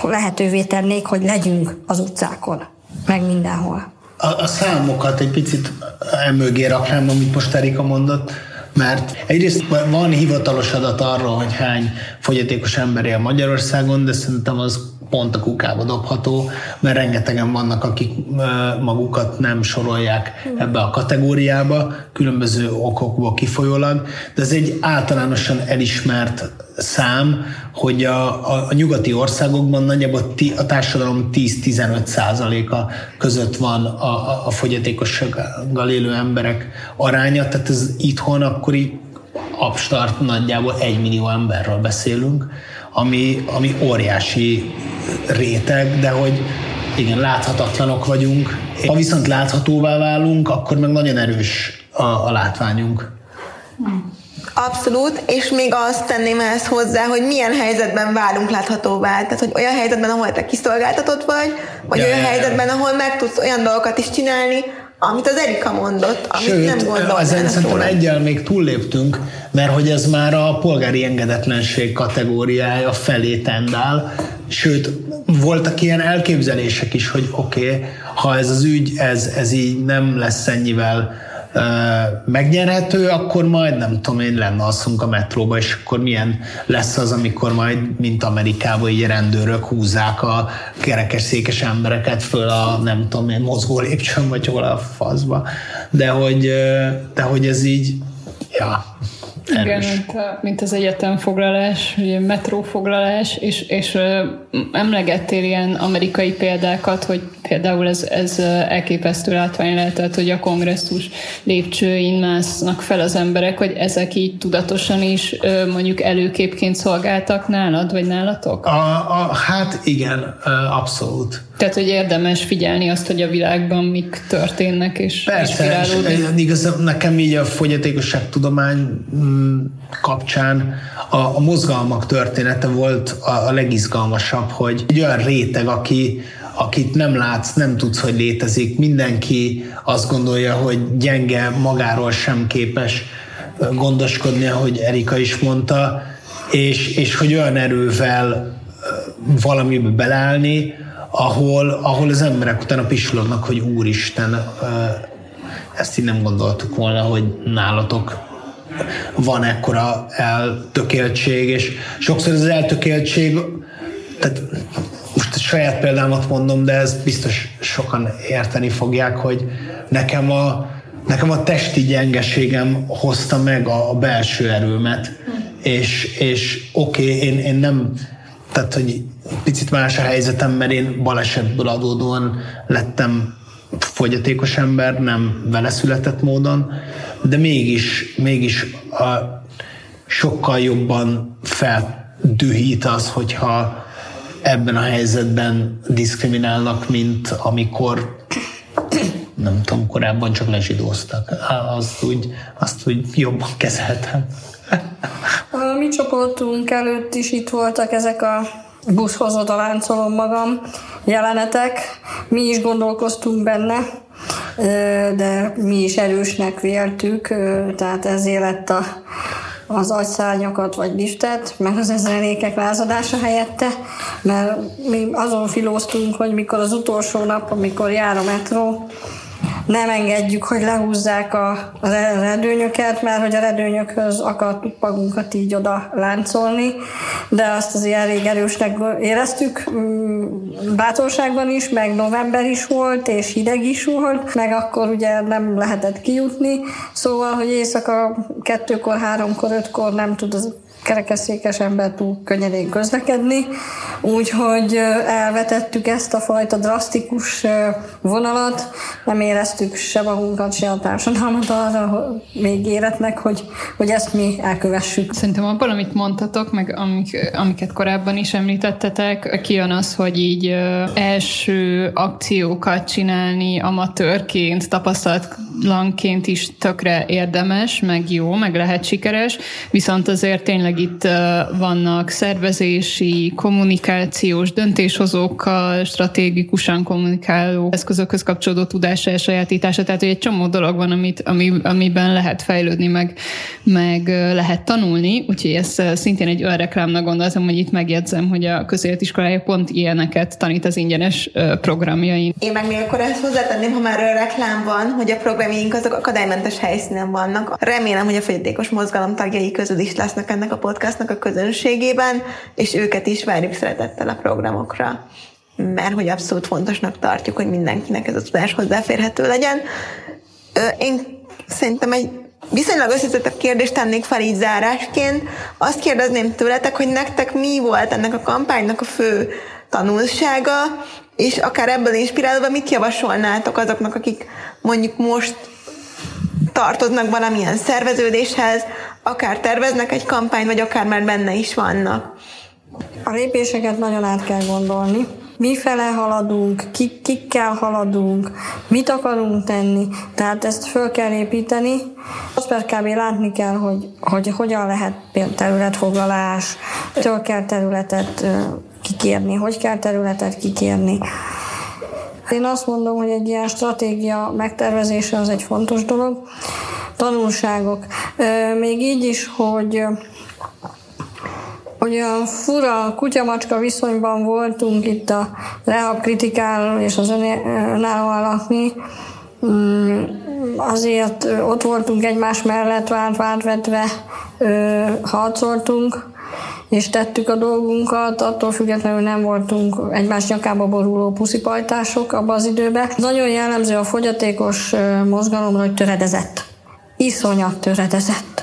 lehetővé tennék, hogy legyünk az utcákon, meg mindenhol. A, a számokat egy picit emögé raknám, amit most Erika mondott, mert egyrészt van hivatalos adat arról, hogy hány fogyatékos ember él Magyarországon, de szerintem az pont a kukába dobható, mert rengetegen vannak, akik magukat nem sorolják ebbe a kategóriába, különböző okokból kifolyólag, de ez egy általánosan elismert szám, hogy a, a, a nyugati országokban nagyjából a társadalom 10-15 százaléka között van a, a, a fogyatékossággal élő emberek aránya, tehát ez itthon akkori abstart nagyjából egy millió emberről beszélünk, ami, ami óriási réteg, de hogy igen, láthatatlanok vagyunk. Ha viszont láthatóvá válunk, akkor meg nagyon erős a, a látványunk. Abszolút, és még azt tenném ehhez hozzá, hogy milyen helyzetben válunk láthatóvá. Tehát, hogy olyan helyzetben, ahol te kiszolgáltatott vagy, vagy ja, olyan ja, helyzetben, ahol meg tudsz olyan dolgokat is csinálni, amit az Erika mondott, amit Sőt, nem gondolt. ezen szerintem egyel még túlléptünk, mert hogy ez már a polgári engedetlenség kategóriája felé tendál, sőt, voltak ilyen elképzelések is, hogy oké, okay, ha ez az ügy, ez, ez így nem lesz ennyivel megnyerhető, akkor majd nem tudom én lenne alszunk a metróba, és akkor milyen lesz az, amikor majd, mint Amerikában, így rendőrök húzzák a kerekes székes embereket föl a nem tudom én mozgó lépcsőn, vagy hol a faszba. De hogy, de hogy ez így, ja, igen, mint, mint az egyetemfoglalás, ugye metrófoglalás, és, és emlegettél ilyen amerikai példákat, hogy például ez, ez elképesztő látvány lehetett, hogy a kongresszus lépcsőin másznak fel az emberek, hogy ezek így tudatosan is mondjuk előképként szolgáltak nálad, vagy nálatok? A, a, hát igen, abszolút. Tehát, hogy érdemes figyelni azt, hogy a világban mik történnek, és Persze, és igaz, nekem így a fogyatékosság tudomány mm, kapcsán a, a mozgalmak története volt a, a legizgalmasabb, hogy egy olyan réteg, aki, akit nem látsz, nem tudsz, hogy létezik, mindenki azt gondolja, hogy gyenge, magáról sem képes gondoskodni, ahogy Erika is mondta, és, és hogy olyan erővel valamibe beleállni, ahol, ahol az emberek utána pislognak, hogy úristen, ezt így nem gondoltuk volna, hogy nálatok van ekkora eltökéltség, és sokszor az eltökéltség, tehát most a saját példámat mondom, de ez biztos sokan érteni fogják, hogy nekem a, nekem a testi gyengeségem hozta meg a, a belső erőmet, és, és oké, okay, én, én nem, tehát hogy picit más a helyzetem, mert én balesetből adódóan lettem fogyatékos ember, nem vele született módon, de mégis, mégis a, sokkal jobban feldühít az, hogyha ebben a helyzetben diszkriminálnak, mint amikor nem tudom, korábban csak lezsidóztak. Azt úgy, azt úgy jobban kezeltem. A mi csoportunk előtt is itt voltak ezek a buszhoz oda magam jelenetek. Mi is gondolkoztunk benne, de mi is erősnek véltük, tehát ezért lett a, az agyszárnyakat vagy liftet, meg az ezrelékek lázadása helyette, mert mi azon filóztunk, hogy mikor az utolsó nap, amikor jár a metró, nem engedjük, hogy lehúzzák a, a redőnyöket, mert hogy a redőnyökhöz akartuk magunkat így oda láncolni, de azt azért elég erősnek éreztük, mm, bátorságban is, meg november is volt, és hideg is volt, meg akkor ugye nem lehetett kijutni, szóval, hogy éjszaka kettőkor, háromkor, ötkor nem tud az kerekesszékes ember túl könnyedén közlekedni, úgyhogy elvetettük ezt a fajta drasztikus vonalat, nem éreztük se magunkat, se a társadalmat arra még életnek, hogy, hogy ezt mi elkövessük. Szerintem abban, amit mondtatok, meg amik, amiket korábban is említettetek, kijön az, hogy így első akciókat csinálni amatőrként, tapasztalatlanként is tökre érdemes, meg jó, meg lehet sikeres, viszont azért tényleg itt vannak szervezési, kommunikációs döntéshozókkal, stratégikusan kommunikáló eszközökhöz kapcsolódó tudása és sajátítása, tehát hogy egy csomó dolog van, amit, ami, amiben lehet fejlődni, meg, meg lehet tanulni, úgyhogy ez szintén egy olyan reklámnak gondoltam, hogy itt megjegyzem, hogy a közéletiskolája pont ilyeneket tanít az ingyenes programjain. Én meg még akkor ezt hozzátenném, ha már reklám van, hogy a programjaink azok akadálymentes helyszínen vannak. Remélem, hogy a fogyatékos mozgalom tagjai közül is lesznek ennek a podcastnak a közönségében, és őket is várjuk szeretettel a programokra, mert hogy abszolút fontosnak tartjuk, hogy mindenkinek ez a tudás hozzáférhető legyen. Én szerintem egy viszonylag összetettebb kérdést tennék fel így zárásként. Azt kérdezném tőletek, hogy nektek mi volt ennek a kampánynak a fő tanulsága, és akár ebből inspirálva mit javasolnátok azoknak, akik mondjuk most tartoznak valamilyen szerveződéshez, akár terveznek egy kampány, vagy akár már benne is vannak. A lépéseket nagyon át kell gondolni. Mi fele haladunk, kik, kikkel haladunk, mit akarunk tenni, tehát ezt föl kell építeni. Azt per kb. látni kell, hogy, hogy hogyan lehet például területfoglalás, től kell területet kikérni, hogy kell területet kikérni. Én azt mondom, hogy egy ilyen stratégia megtervezése az egy fontos dolog. Tanulságok. Még így is, hogy a fura kutyamacska viszonyban voltunk itt a rehab kritikál és az önálló alakni, mm, azért ott voltunk egymás mellett, vált, vált vetve harcoltunk, és tettük a dolgunkat, attól függetlenül nem voltunk egymás nyakába boruló puszipajtások abban az időben. Nagyon jellemző a fogyatékos mozgalomra, hogy töredezett. Iszonyat töredezett.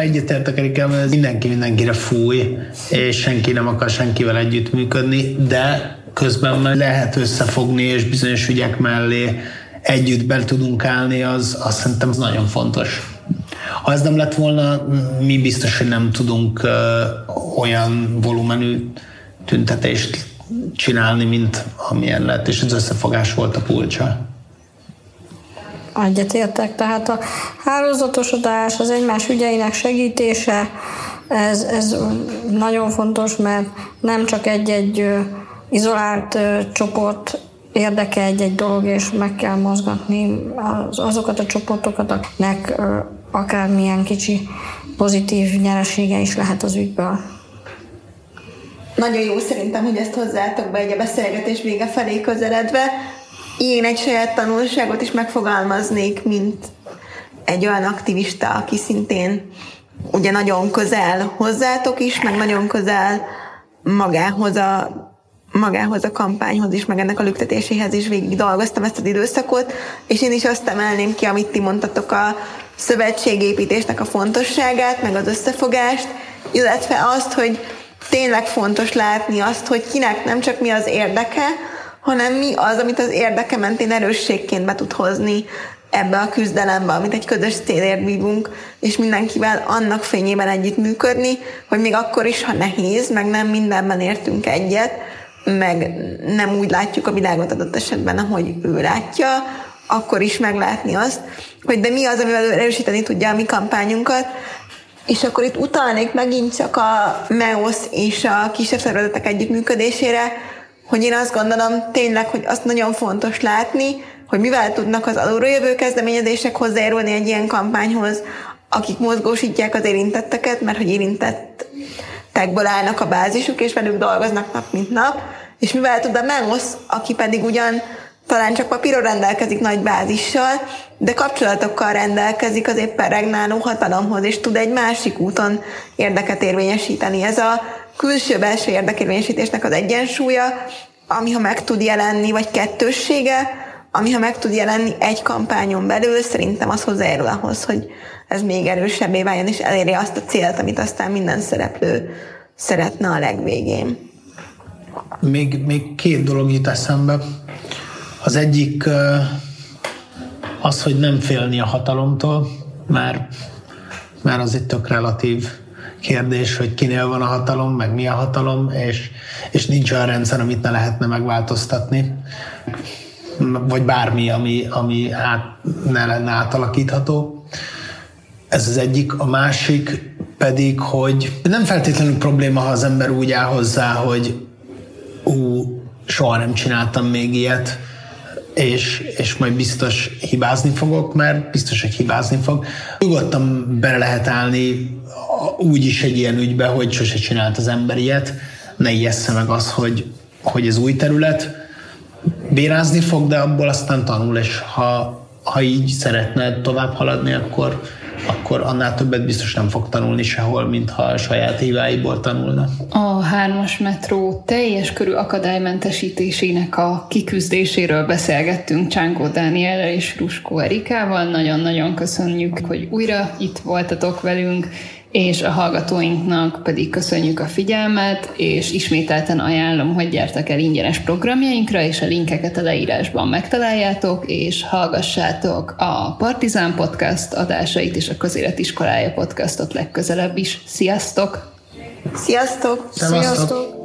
Egyetértek Erikám, ez mindenki mindenkire fúj, és senki nem akar senkivel együttműködni, de közben meg lehet összefogni, és bizonyos ügyek mellé együtt be tudunk állni, az, az szerintem az nagyon fontos. Ha ez nem lett volna, mi biztos, hogy nem tudunk olyan volumenű tüntetést csinálni, mint amilyen lett, és az összefogás volt a pulcsa. Egyetértek, tehát a hálózatosodás, az egymás ügyeinek segítése, ez, ez nagyon fontos, mert nem csak egy-egy izolált csoport érdeke egy-egy dolog, és meg kell mozgatni azokat a csoportokat, akiknek akármilyen kicsi pozitív nyeresége is lehet az ügyből. Nagyon jó szerintem, hogy ezt hozzátok be egy a beszélgetés vége felé közeledve. Én egy saját tanulságot is megfogalmaznék, mint egy olyan aktivista, aki szintén ugye nagyon közel hozzátok is, meg nagyon közel magához a magához a kampányhoz is, meg ennek a lüktetéséhez is végig dolgoztam ezt az időszakot, és én is azt emelném ki, amit ti mondtatok a szövetségépítésnek a fontosságát, meg az összefogást, illetve azt, hogy tényleg fontos látni azt, hogy kinek nem csak mi az érdeke, hanem mi az, amit az érdeke mentén erősségként be tud hozni ebbe a küzdelembe, amit egy közös célért vívunk, és mindenkivel annak fényében együttműködni, hogy még akkor is, ha nehéz, meg nem mindenben értünk egyet, meg nem úgy látjuk a világot adott esetben, ahogy ő látja, akkor is meglátni azt, hogy de mi az, amivel erősíteni tudja a mi kampányunkat, és akkor itt utalnék megint csak a MEOS és a kisebb szervezetek együttműködésére, hogy én azt gondolom tényleg, hogy azt nagyon fontos látni, hogy mivel tudnak az alulról kezdeményezések hozzájárulni egy ilyen kampányhoz, akik mozgósítják az érintetteket, mert hogy érintettekből állnak a bázisuk, és velük dolgoznak nap mint nap, és mivel tud a MEMOS, aki pedig ugyan talán csak papíron rendelkezik nagy bázissal, de kapcsolatokkal rendelkezik az éppen regnáló hatalomhoz, és tud egy másik úton érdeket érvényesíteni. Ez a külső-belső érdekérvényesítésnek az egyensúlya, ami ha meg tud jelenni, vagy kettőssége, ami ha meg tud jelenni egy kampányon belül, szerintem az hozzájárul ahhoz, hogy ez még erősebbé váljon, és eléri azt a célt, amit aztán minden szereplő szeretne a legvégén. Még, még két dolog jut eszembe. Az egyik az, hogy nem félni a hatalomtól, már, már az egy tök relatív kérdés, hogy kinél van a hatalom, meg mi a hatalom, és, és nincs olyan rendszer, amit ne lehetne megváltoztatni vagy bármi, ami, ami át, ne lenne átalakítható. Ez az egyik. A másik pedig, hogy nem feltétlenül probléma, ha az ember úgy áll hozzá, hogy ú, soha nem csináltam még ilyet, és, és majd biztos hibázni fogok, mert biztos, hogy hibázni fog. Nyugodtan bele lehet állni úgy is egy ilyen ügybe, hogy sose csinált az ember ilyet, ne ijessze meg az, hogy, hogy ez új terület, bérázni fog, de abból aztán tanul, és ha, ha így szeretne tovább haladni, akkor, akkor annál többet biztos nem fog tanulni sehol, mint ha a saját híváiból tanulna. A hármas metró teljes körű akadálymentesítésének a kiküzdéséről beszélgettünk Csángó Dániellel és Ruskó Erikával. Nagyon-nagyon köszönjük, hogy újra itt voltatok velünk, és a hallgatóinknak pedig köszönjük a figyelmet, és ismételten ajánlom, hogy gyertek el ingyenes programjainkra, és a linkeket a leírásban megtaláljátok, és hallgassátok a Partizán Podcast adásait és a Közéletiskolája Podcastot legközelebb is. Sziasztok! Sziasztok! Sziasztok! Sziasztok.